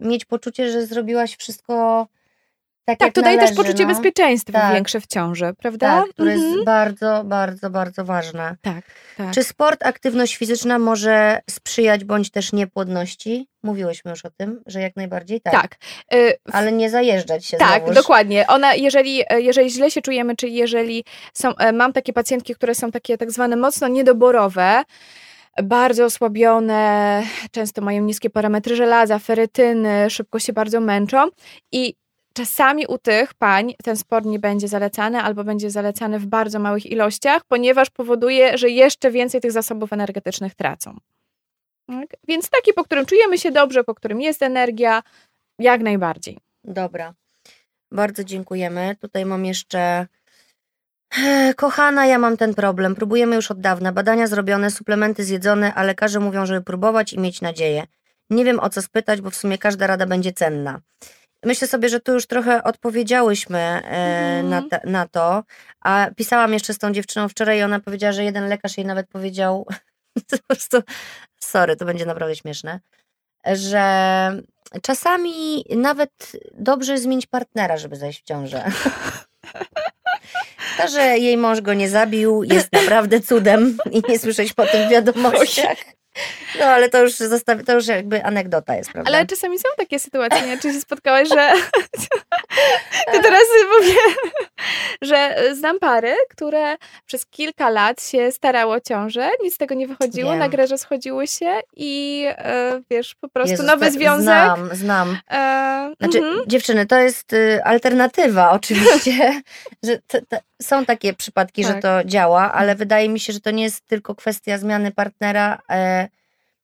[SPEAKER 1] mieć poczucie, że zrobiłaś wszystko tak,
[SPEAKER 2] Tak, to daje
[SPEAKER 1] należy,
[SPEAKER 2] też poczucie
[SPEAKER 1] no.
[SPEAKER 2] bezpieczeństwa
[SPEAKER 1] Tak.
[SPEAKER 2] większe w ciąży, prawda?
[SPEAKER 1] Tak, które
[SPEAKER 2] Mhm.
[SPEAKER 1] jest bardzo, bardzo, bardzo ważne.
[SPEAKER 2] Tak, tak.
[SPEAKER 1] Czy sport, aktywność fizyczna może sprzyjać bądź też niepłodności? Mówiłyśmy już o tym, że jak najbardziej tak.
[SPEAKER 2] tak. Y,
[SPEAKER 1] Ale nie zajeżdżać się
[SPEAKER 2] tak,
[SPEAKER 1] znowuż.
[SPEAKER 2] dokładnie. Ona, jeżeli, e, jeżeli źle się czujemy, czyli jeżeli są, e, mam takie pacjentki, które są takie tak zwane mocno niedoborowe, bardzo osłabione, często mają niskie parametry żelaza, ferytyny, szybko się bardzo męczą i czasami u tych pań ten sport nie będzie zalecany albo będzie zalecany w bardzo małych ilościach, ponieważ powoduje, że jeszcze więcej tych zasobów energetycznych tracą. Tak? Więc taki, po którym czujemy się dobrze, po którym jest energia, jak najbardziej.
[SPEAKER 1] Dobra. Bardzo dziękujemy. Tutaj mam jeszcze. Kochana, ja mam ten problem. Próbujemy już od dawna. Badania zrobione, suplementy zjedzone, a lekarze mówią, żeby próbować i mieć nadzieję. Nie wiem o co spytać, bo w sumie każda rada będzie cenna. Myślę sobie, że tu już trochę odpowiedziałyśmy e,
[SPEAKER 2] Mhm.
[SPEAKER 1] na, na to, a pisałam jeszcze z tą dziewczyną wczoraj i ona powiedziała, że jeden lekarz jej nawet powiedział, po prostu, sorry, to będzie naprawdę śmieszne, że czasami nawet dobrze zmienić partnera, żeby zajść w ciążę. To, że jej mąż go nie zabił, jest naprawdę cudem i nie słyszeć po tym wiadomościach. No ale to już, zostawi, to już jakby anegdota jest, prawda?
[SPEAKER 2] Ale czasami są takie sytuacje, nie? Czy się spotkałaś, że. to teraz mówię, że znam pary, które przez kilka lat się starało o ciążę, nic z tego nie wychodziło,
[SPEAKER 1] Wiem.
[SPEAKER 2] nagle rozchodziły się i e, wiesz, po prostu
[SPEAKER 1] Jezus,
[SPEAKER 2] nowy związek.
[SPEAKER 1] Znam, znam.
[SPEAKER 2] E,
[SPEAKER 1] Znaczy,
[SPEAKER 2] mhm.
[SPEAKER 1] dziewczyny, to jest y, alternatywa oczywiście, że są takie przypadki, że
[SPEAKER 2] Tak.
[SPEAKER 1] to działa, ale wydaje mi się, że to nie jest tylko kwestia zmiany partnera. E,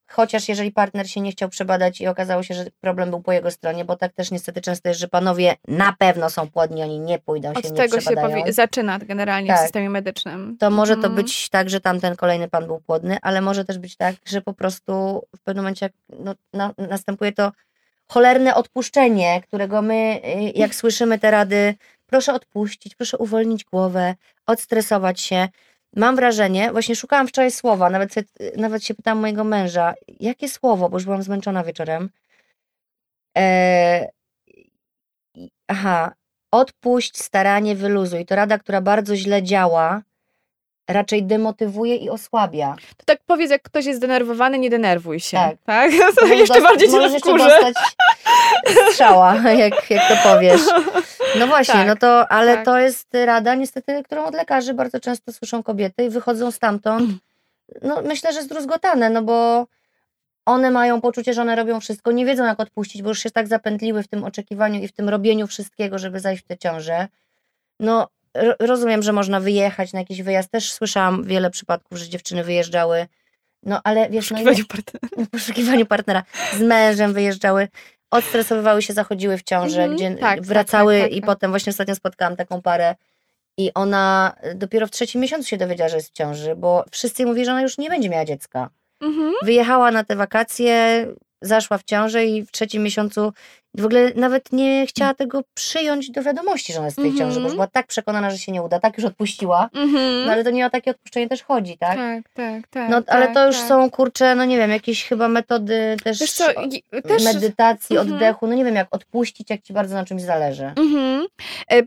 [SPEAKER 1] chociaż jeżeli partner się nie chciał przebadać i okazało się, że problem był po jego stronie, bo tak też niestety często jest, że panowie na pewno są płodni, oni nie pójdą
[SPEAKER 2] Od
[SPEAKER 1] się, nie
[SPEAKER 2] tego się powie- zaczyna generalnie
[SPEAKER 1] Tak.
[SPEAKER 2] w systemie medycznym.
[SPEAKER 1] To może to
[SPEAKER 2] Mhm.
[SPEAKER 1] być tak, że tamten kolejny pan był płodny, ale może też być tak, że po prostu w pewnym momencie no, na, następuje to cholerne odpuszczenie, którego my, y, jak słyszymy te rady, proszę odpuścić, proszę uwolnić głowę, odstresować się. Mam wrażenie, właśnie szukałam wczoraj słowa, nawet, nawet się pytałam mojego męża, jakie słowo, bo już byłam zmęczona wieczorem. E, i- aha, odpuść, staranie, wyluzuj. To rada, która bardzo źle działa, raczej demotywuje i osłabia.
[SPEAKER 2] To tak powiedz, jak ktoś jest zdenerwowany, nie denerwuj się.
[SPEAKER 1] Tak.
[SPEAKER 2] Tak? To jeszcze
[SPEAKER 1] dost-
[SPEAKER 2] bardziej cię
[SPEAKER 1] możesz jeszcze dostać strzała, jak, jak to powiesz. No właśnie,
[SPEAKER 2] Tak,
[SPEAKER 1] no to, ale
[SPEAKER 2] tak.
[SPEAKER 1] to jest rada niestety, którą od lekarzy bardzo często słyszą kobiety i wychodzą stamtąd, no myślę, że zdruzgotane, no bo one mają poczucie, że one robią wszystko, nie wiedzą jak odpuścić, bo już się tak zapętliły w tym oczekiwaniu i w tym robieniu wszystkiego, żeby zajść w tę ciążę. No ro- rozumiem, że można wyjechać na jakiś wyjazd, też słyszałam wiele przypadków, że dziewczyny wyjeżdżały, no ale wiesz, no
[SPEAKER 2] Poszukiwaniu
[SPEAKER 1] w poszukiwaniu partnera. Z mężem wyjeżdżały, odstresowywały się, zachodziły w ciążę,
[SPEAKER 2] Mhm,
[SPEAKER 1] gdzie
[SPEAKER 2] tak,
[SPEAKER 1] wracały
[SPEAKER 2] tak, tak,
[SPEAKER 1] i
[SPEAKER 2] tak.
[SPEAKER 1] potem właśnie ostatnio spotkałam taką parę i ona dopiero w trzecim miesiącu się dowiedziała, że jest w ciąży, bo wszyscy mówili, że ona już nie będzie miała dziecka.
[SPEAKER 2] Mhm.
[SPEAKER 1] Wyjechała na te wakacje, zaszła w ciążę i w trzecim miesiącu w ogóle nawet nie chciała tego przyjąć do wiadomości, że ona jest w tej ciąży, bo
[SPEAKER 2] Mhm.
[SPEAKER 1] już była tak przekonana, że się nie uda, tak już odpuściła,
[SPEAKER 2] Mhm.
[SPEAKER 1] no ale to nie o takie odpuszczenie też chodzi, tak?
[SPEAKER 2] tak, tak, tak.
[SPEAKER 1] No ale
[SPEAKER 2] tak,
[SPEAKER 1] to już
[SPEAKER 2] tak.
[SPEAKER 1] są, kurczę, no nie wiem, jakieś chyba metody też,
[SPEAKER 2] Wiesz co, też...
[SPEAKER 1] medytacji,
[SPEAKER 2] Mhm.
[SPEAKER 1] oddechu, no nie wiem, jak odpuścić, jak ci bardzo na czymś zależy.
[SPEAKER 2] Mhm. E,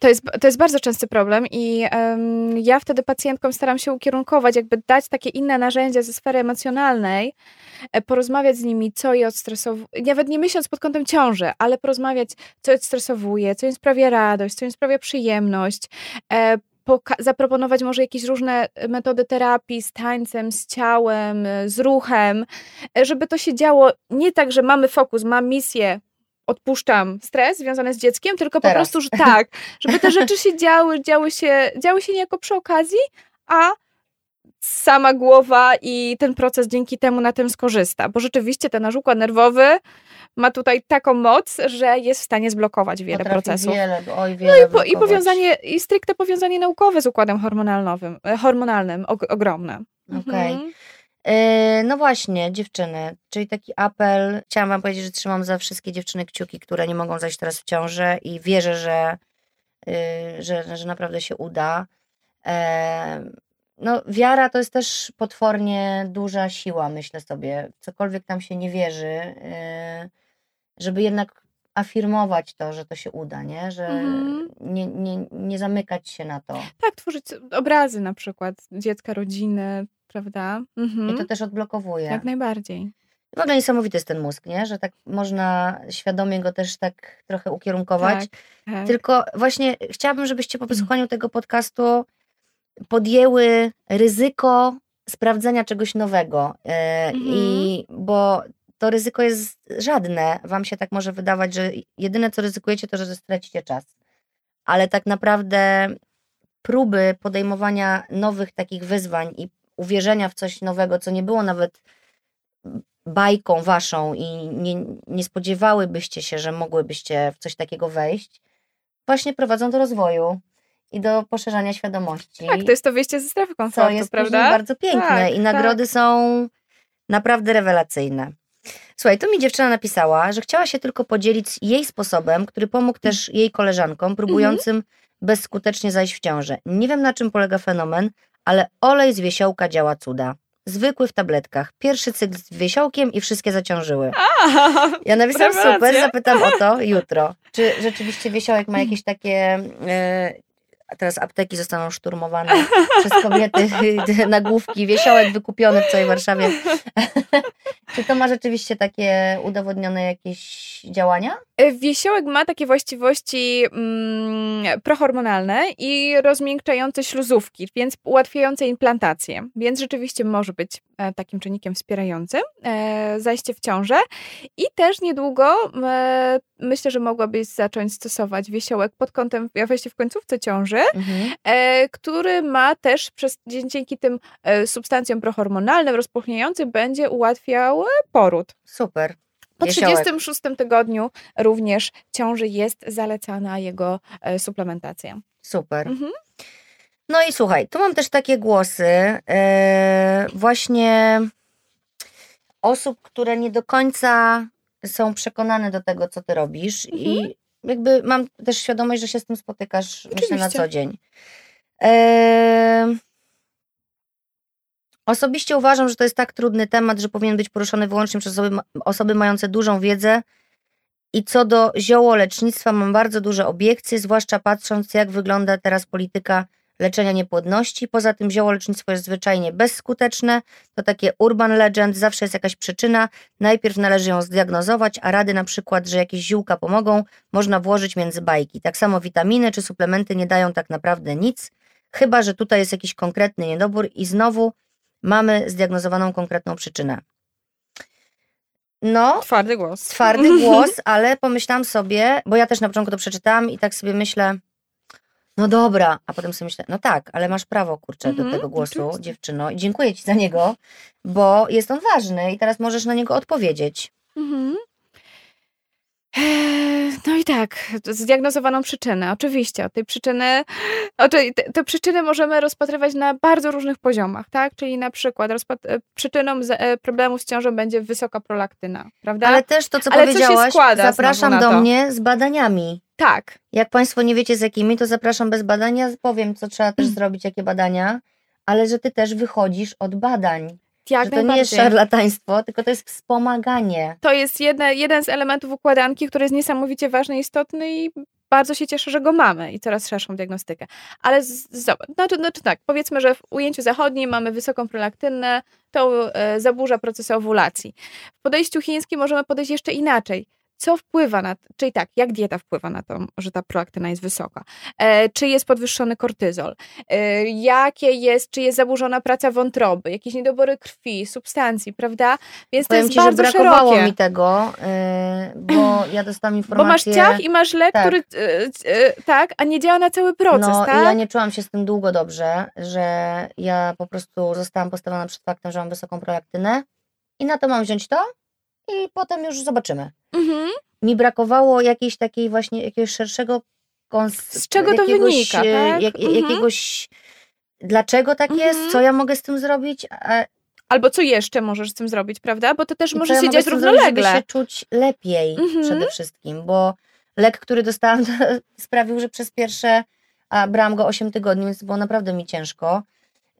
[SPEAKER 2] To jest, to jest bardzo częsty problem i em, ja wtedy pacjentkom staram się ukierunkować, jakby dać takie inne narzędzia ze sfery emocjonalnej, e, porozmawiać z nimi, co je odstresowuje, nawet nie myśląc pod kątem ciąży, ale porozmawiać, co je odstresowuje, co im sprawia radość, co im sprawia przyjemność, e, zaproponować może jakieś różne metody terapii z tańcem, z ciałem, e, z ruchem, e, żeby to się działo nie tak, że mamy fokus, mam misję, odpuszczam stres związany z dzieckiem, tylko po
[SPEAKER 1] Teraz.
[SPEAKER 2] prostu, że tak, żeby te rzeczy się działy, działy się, działy się niejako przy okazji, a sama głowa i ten proces dzięki temu na tym skorzysta, bo rzeczywiście ten nasz układ nerwowy ma tutaj taką moc, że jest w stanie zblokować wiele
[SPEAKER 1] Potrafi
[SPEAKER 2] procesów.
[SPEAKER 1] Wiele, oj, wiele
[SPEAKER 2] No i, po, i powiązanie, i stricte powiązanie naukowe z układem hormonalnym, e, hormonalnym og, ogromne.
[SPEAKER 1] Okej.
[SPEAKER 2] Mhm.
[SPEAKER 1] Yy, no właśnie, dziewczyny, czyli taki apel. Chciałam wam powiedzieć, że trzymam za wszystkie dziewczyny kciuki, które nie mogą zajść teraz w ciążę i wierzę, że, yy, że, że naprawdę się uda. Em, no, wiara to jest też potwornie duża siła, myślę sobie. Cokolwiek tam się nie wierzy, yy, żeby jednak afirmować to, że to się uda, nie? Że
[SPEAKER 2] Mhm.
[SPEAKER 1] nie, nie, nie zamykać się na to.
[SPEAKER 2] Tak, tworzyć obrazy na przykład dziecka, rodziny, prawda? Mhm.
[SPEAKER 1] I to też odblokowuje.
[SPEAKER 2] Jak najbardziej.
[SPEAKER 1] W ogóle niesamowity jest ten mózg, nie? Że tak można świadomie go też tak trochę ukierunkować.
[SPEAKER 2] Tak, tak.
[SPEAKER 1] Tylko właśnie chciałabym, żebyście po wysłuchaniu tego podcastu podjęły ryzyko sprawdzenia czegoś nowego. E,
[SPEAKER 2] Mhm.
[SPEAKER 1] I bo to ryzyko jest żadne. Wam się tak może wydawać, że jedyne co ryzykujecie, to że stracicie czas. Ale tak naprawdę próby podejmowania nowych takich wyzwań i uwierzenia w coś nowego, co nie było nawet bajką waszą i nie, nie spodziewałybyście się, że mogłybyście w coś takiego wejść, właśnie prowadzą do rozwoju i do poszerzania świadomości.
[SPEAKER 2] tak, to jest to wyjście ze strefy
[SPEAKER 1] co
[SPEAKER 2] komfortu,
[SPEAKER 1] jest
[SPEAKER 2] prawda?
[SPEAKER 1] bardzo piękne
[SPEAKER 2] Tak,
[SPEAKER 1] i nagrody są naprawdę rewelacyjne. Słuchaj, tu mi dziewczyna napisała, że chciała się tylko podzielić jej sposobem, który pomógł też jej koleżankom próbującym bezskutecznie zajść w ciążę. Nie wiem na czym polega fenomen, ale olej z wiesiołka działa cuda. Zwykły w tabletkach. Pierwszy cykl z wiesiołkiem i wszystkie zaciążyły. Ja napisałam super, zapytam o to jutro. Czy rzeczywiście wiesiołek ma jakieś takie... A teraz apteki zostaną szturmowane przez kobiety, nagłówki, wiesiołek wykupiony w całej Warszawie. Czy to ma rzeczywiście takie udowodnione jakieś działania?
[SPEAKER 2] E, Wiesiołek ma takie właściwości mm, prohormonalne i rozmiękczające śluzówki, więc ułatwiające implantację. Więc rzeczywiście może być takim czynnikiem wspierającym e, zajście w ciążę i też niedługo e, myślę, że mogłabyś zacząć stosować wiesiołek pod kątem wejścia w końcówce ciąży, mhm. który ma też przez, dzięki tym substancjom prohormonalnym rozpłuchniającym będzie ułatwiał poród.
[SPEAKER 1] Super.
[SPEAKER 2] Po 36 tygodniu również ciąży jest zalecana jego suplementacja.
[SPEAKER 1] Super. Mhm. No i słuchaj, tu mam też takie głosy yy, właśnie osób, które nie do końca są przekonane do tego, co ty robisz mhm. i jakby mam też świadomość, że się z tym spotykasz Oczywiście. myślę na co dzień. Yy, osobiście uważam, że to jest tak trudny temat, że powinien być poruszony wyłącznie przez osoby, osoby mające dużą wiedzę i co do ziołolecznictwa mam bardzo duże obiekcje, zwłaszcza patrząc jak wygląda teraz polityka leczenia niepłodności. Poza tym ziołolecznictwo jest zwyczajnie bezskuteczne. To takie urban legend, zawsze jest jakaś przyczyna. Najpierw należy ją zdiagnozować, a rady na przykład, że jakieś ziółka pomogą, można włożyć między bajki. Tak samo witaminy czy suplementy nie dają tak naprawdę nic, chyba że tutaj jest jakiś konkretny niedobór i znowu mamy zdiagnozowaną konkretną przyczynę.
[SPEAKER 2] No. Twardy głos.
[SPEAKER 1] Twardy głos, ale pomyślałam sobie, bo ja też na początku to przeczytałam i tak sobie myślę, no dobra, a potem sobie myślę, no tak, ale masz prawo, kurczę, do mhm, tego głosu, oczywiście. dziewczyno, i dziękuję ci za niego, bo jest on ważny i teraz możesz na niego odpowiedzieć. Mhm.
[SPEAKER 2] Eee, no i tak, zdiagnozowaną przyczynę. Oczywiście, od tej przyczyny, te, te przyczyny możemy rozpatrywać na bardzo różnych poziomach, tak? Czyli na przykład e, przyczyną e, problemu z ciążą będzie wysoka prolaktyna, prawda?
[SPEAKER 1] Ale też to, co Ale powiedziałaś, co zapraszam do mnie z badaniami.
[SPEAKER 2] Tak.
[SPEAKER 1] Jak Państwo nie wiecie z jakimi, to zapraszam bez badania. Powiem, co trzeba też mm. zrobić, jakie badania, ale że Ty też wychodzisz od badań. Jak że to nie jest szarlataństwo, tylko to jest wspomaganie.
[SPEAKER 2] To jest jedna, jeden z elementów układanki, który jest niesamowicie ważny, istotny i bardzo się cieszę, że go mamy i coraz szerszą diagnostykę. Ale zobacz, znaczy, znaczy tak, powiedzmy, że w ujęciu zachodnim mamy wysoką prolaktynę, to e, zaburza proces owulacji. W podejściu chińskim możemy podejść jeszcze inaczej co wpływa na, czyli tak, jak dieta wpływa na to, że ta prolaktyna jest wysoka, e, czy jest podwyższony kortyzol, e, jakie jest, czy jest zaburzona praca wątroby, jakieś niedobory krwi, substancji, prawda?
[SPEAKER 1] Więc Powiem to jest ci, bardzo że brakowało szerokie. mi tego, e, bo ja dostałam informację...
[SPEAKER 2] Bo masz ciach i masz lek, tak. który, e, e, tak, a nie działa na cały proces,
[SPEAKER 1] no,
[SPEAKER 2] tak?
[SPEAKER 1] ja nie czułam się z tym długo dobrze, że ja po prostu zostałam postawiona przed faktem, że mam wysoką prolaktynę i na to mam wziąć to i potem już zobaczymy. Mhm. Mi brakowało jakiejś takiej właśnie, jakiegoś szerszego
[SPEAKER 2] Z czego to wynika, e, tak?
[SPEAKER 1] jak, mhm. Jakiegoś, dlaczego tak mhm. jest, co ja mogę z tym zrobić, a,
[SPEAKER 2] Albo co jeszcze możesz z tym zrobić, prawda? Bo to też może się dziać równolegle.
[SPEAKER 1] Żeby się czuć lepiej mhm. przede wszystkim, bo lek, który dostałam, sprawił, że przez pierwsze, a brałam go 8 tygodni, więc było naprawdę mi ciężko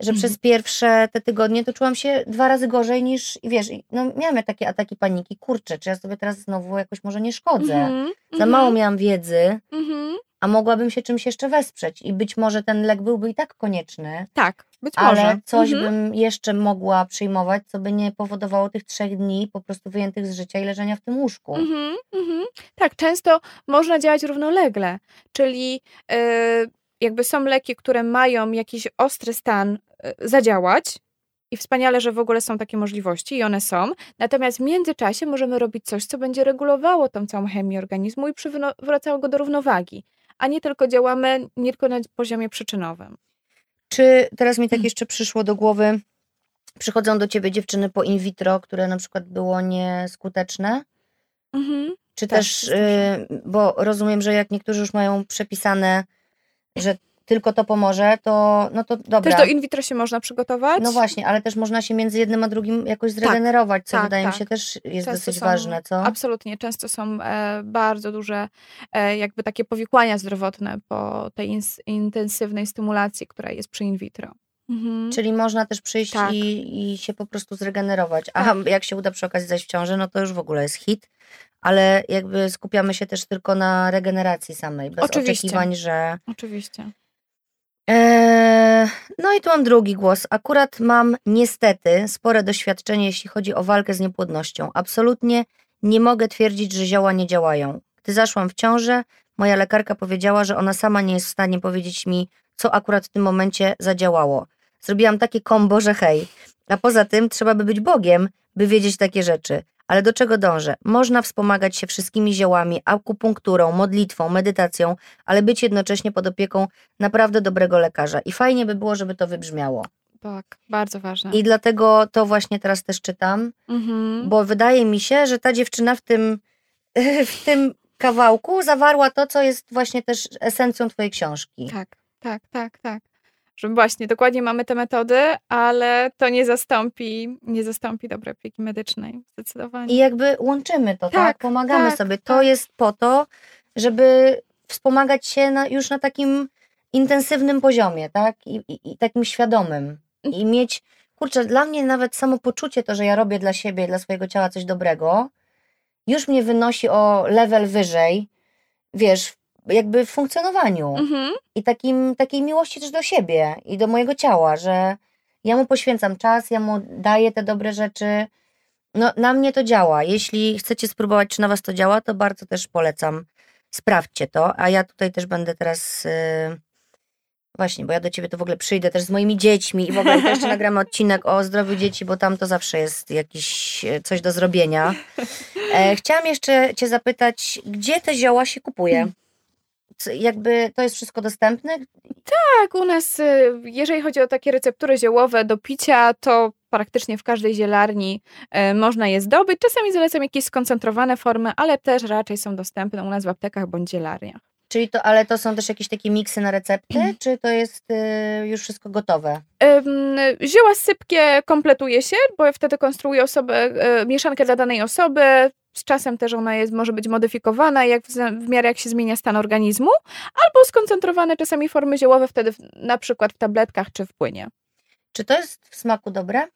[SPEAKER 1] że przez mhm. pierwsze te tygodnie to czułam się dwa razy gorzej niż, wiesz, no miałam takie ataki paniki, kurczę, czy ja sobie teraz znowu jakoś może nie szkodzę. Mm -hmm. Za mało mhm. miałam wiedzy, mm -hmm. a mogłabym się czymś jeszcze wesprzeć i być może ten lek byłby i tak konieczny.
[SPEAKER 2] Tak, być
[SPEAKER 1] ale
[SPEAKER 2] może.
[SPEAKER 1] coś mm -hmm. bym jeszcze mogła przyjmować, co by nie powodowało tych trzech dni po prostu wyjętych z życia i leżenia w tym łóżku.
[SPEAKER 2] Tak, często można działać równolegle, czyli... Yy jakby są leki, które mają jakiś ostry stan zadziałać, i wspaniale, że w ogóle są takie możliwości i one są. Natomiast w międzyczasie możemy robić coś, co będzie regulowało tą całą chemię organizmu i przywracało go do równowagi, a nie tylko działamy nie tylko na poziomie przyczynowym.
[SPEAKER 1] Czy teraz mi tak jeszcze przyszło do głowy, przychodzą do ciebie dziewczyny po in vitro, które na przykład było nieskuteczne? Mhm. Czy też, też y, bo rozumiem, że jak niektórzy już mają przepisane że tylko to pomoże, to no to dobra.
[SPEAKER 2] Też do in vitro się można przygotować?
[SPEAKER 1] No właśnie, ale też można się między jednym a drugim jakoś tak, zregenerować, co tak, wydaje tak. mi się też jest często dosyć
[SPEAKER 2] są,
[SPEAKER 1] ważne, co?
[SPEAKER 2] Absolutnie, często są e, bardzo duże e, jakby takie powikłania zdrowotne po tej ins, intensywnej stymulacji, która jest przy in vitro.
[SPEAKER 1] Mhm. Czyli można też przyjść tak. i, i się po prostu zregenerować. A tak. jak się uda przy okazji zajść w ciąży, no to już w ogóle jest hit ale jakby skupiamy się też tylko na regeneracji samej, bez Oczywiście. oczekiwań, że.
[SPEAKER 2] Oczywiście.
[SPEAKER 1] Eee, no i tu mam drugi głos. Akurat mam niestety spore doświadczenie, jeśli chodzi o walkę z niepłodnością. Absolutnie nie mogę twierdzić, że zioła nie działają. Gdy zaszłam w ciążę, moja lekarka powiedziała, że ona sama nie jest w stanie powiedzieć mi, co akurat w tym momencie zadziałało. Zrobiłam takie kombo, że hej. A poza tym trzeba by być Bogiem, by wiedzieć takie rzeczy. Ale do czego dążę? Można wspomagać się wszystkimi ziołami, akupunkturą, modlitwą, medytacją, ale być jednocześnie pod opieką naprawdę dobrego lekarza. I fajnie by było, żeby to wybrzmiało.
[SPEAKER 2] Tak, bardzo ważne.
[SPEAKER 1] I dlatego to właśnie teraz też czytam,
[SPEAKER 2] Mhm.
[SPEAKER 1] bo wydaje mi się, że ta dziewczyna w tym, w tym kawałku zawarła to, co jest właśnie też esencją twojej książki.
[SPEAKER 2] Tak, tak, tak, tak. Że właśnie dokładnie mamy te metody, ale to nie zastąpi, nie zastąpi dobrej opieki medycznej. Zdecydowanie.
[SPEAKER 1] I jakby łączymy to, tak?
[SPEAKER 2] Tak,
[SPEAKER 1] Pomagamy
[SPEAKER 2] tak,
[SPEAKER 1] sobie. To
[SPEAKER 2] tak.
[SPEAKER 1] jest po to, żeby wspomagać się na, już na takim intensywnym poziomie, tak? I, i, I takim świadomym. I mieć, kurczę, dla mnie nawet samo poczucie to, że ja robię dla siebie, dla swojego ciała coś dobrego, już mnie wynosi o level wyżej, wiesz, jakby w funkcjonowaniu.
[SPEAKER 2] Mhm.
[SPEAKER 1] I takim, takiej miłości też do siebie i do mojego ciała, że ja mu poświęcam czas, ja mu daję te dobre rzeczy. No, na mnie to działa. Jeśli chcecie spróbować, czy na was to działa, to bardzo też polecam. Sprawdźcie to, a ja tutaj też będę teraz. Yy... Właśnie, bo ja do ciebie to w ogóle przyjdę też z moimi dziećmi i w ogóle też jeszcze nagramy odcinek o zdrowiu dzieci, bo tam to zawsze jest jakiś e, coś do zrobienia. E, chciałam jeszcze cię zapytać, gdzie te zioła się kupuje? Jakby to jest wszystko dostępne?
[SPEAKER 2] Tak, u nas, y, jeżeli chodzi o takie receptury ziołowe do picia, to praktycznie w każdej zielarni e, można je zdobyć. Czasami zalecam jakieś skoncentrowane formy, ale też raczej są dostępne u nas w aptekach bądź zielarniach.
[SPEAKER 1] Czyli to, ale to są też jakieś takie miksy na recepty, czy to jest y, już wszystko gotowe?
[SPEAKER 2] Zioła sypkie kompletuje się, bo ja wtedy konstruuję osobę, e, mieszankę dla danej osoby. Z czasem też ona jest, może być modyfikowana, jak w, w miarę jak się zmienia stan organizmu, albo skoncentrowane czasami formy ziołowe, wtedy w, na przykład w tabletkach czy w płynie.
[SPEAKER 1] Czy to jest w smaku dobre?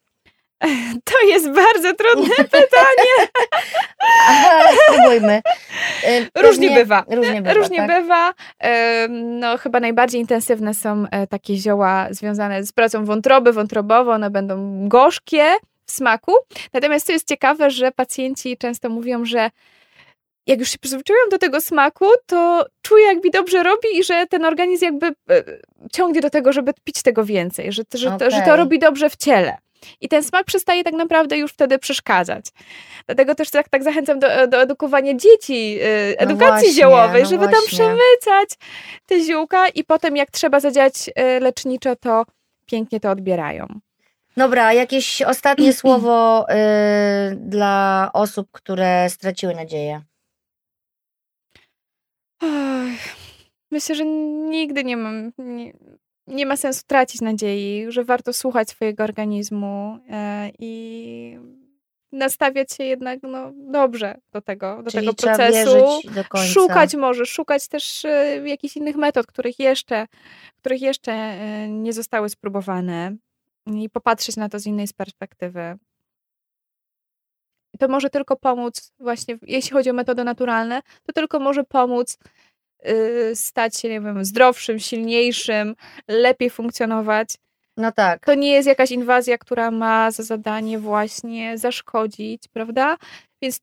[SPEAKER 2] To jest bardzo trudne pytanie.
[SPEAKER 1] Ale spróbujmy. Y,
[SPEAKER 2] Różnie bywa.
[SPEAKER 1] Różnie bywa,
[SPEAKER 2] Różnie
[SPEAKER 1] tak?
[SPEAKER 2] bywa. No, chyba najbardziej intensywne są e, takie zioła związane z pracą wątroby, wątrobowo. One będą gorzkie w smaku. Natomiast co jest ciekawe, że pacjenci często mówią, że jak już się przyzwyczaiłem do tego smaku, to czuję, jak mi dobrze robi i że ten organizm jakby e, ciągnie do tego, żeby pić tego więcej, że, to- że, to, że to robi dobrze w ciele. I ten smak przestaje tak naprawdę już wtedy przeszkadzać. Dlatego też tak, tak zachęcam do, do edukowania dzieci, y, edukacji
[SPEAKER 1] właśnie,
[SPEAKER 2] ziołowej,
[SPEAKER 1] no
[SPEAKER 2] żeby tam
[SPEAKER 1] właśnie.
[SPEAKER 2] przemycać te ziółka i potem jak trzeba zadziałać y, leczniczo, to pięknie to odbierają.
[SPEAKER 1] Dobra, jakieś ostatnie słowo y, dla osób, które straciły nadzieję.
[SPEAKER 2] Myślę, że nigdy nie mam. Nie, nie ma sensu tracić nadziei, że warto słuchać swojego organizmu e, i nastawiać się jednak no, dobrze do tego, do
[SPEAKER 1] Czyli
[SPEAKER 2] tego procesu.
[SPEAKER 1] do.
[SPEAKER 2] Szukać może, szukać też e, jakichś innych metod, których jeszcze, których jeszcze e, nie zostały spróbowane i popatrzeć na to z innej perspektywy. To może tylko pomóc, właśnie jeśli chodzi o metody naturalne, to tylko może pomóc stać się, nie wiem, zdrowszym, silniejszym, lepiej funkcjonować.
[SPEAKER 1] No tak.
[SPEAKER 2] To nie jest jakaś inwazja, która ma za zadanie właśnie zaszkodzić, prawda? Więc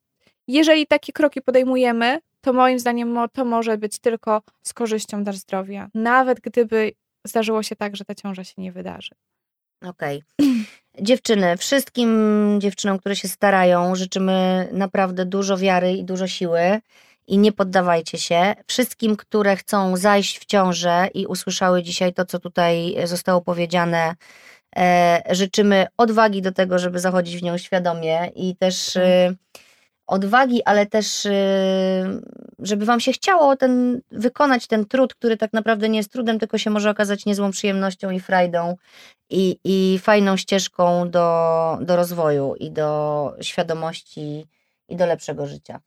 [SPEAKER 2] jeżeli takie kroki podejmujemy, to moim zdaniem to może być tylko z korzyścią dla zdrowia. Nawet gdyby zdarzyło się tak, że ta ciąża się nie wydarzy.
[SPEAKER 1] Okej. Dziewczyny, wszystkim dziewczynom, które się starają, życzymy naprawdę dużo wiary i dużo siły i nie poddawajcie się. Wszystkim, które chcą zajść w ciążę i usłyszały dzisiaj to, co tutaj zostało powiedziane, e, życzymy odwagi do tego, żeby zachodzić w nią świadomie i też e, odwagi, ale też e, żeby wam się chciało ten, wykonać ten trud, który tak naprawdę nie jest trudem, tylko się może okazać niezłą przyjemnością i frajdą i, i fajną ścieżką do, do rozwoju i do świadomości i do lepszego życia.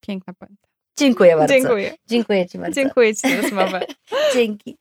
[SPEAKER 2] Piękna puenta.
[SPEAKER 1] Dziękuję bardzo.
[SPEAKER 2] Dziękuję.
[SPEAKER 1] Dziękuję Ci bardzo.
[SPEAKER 2] Dziękuję Ci za rozmowę.
[SPEAKER 1] Dzięki.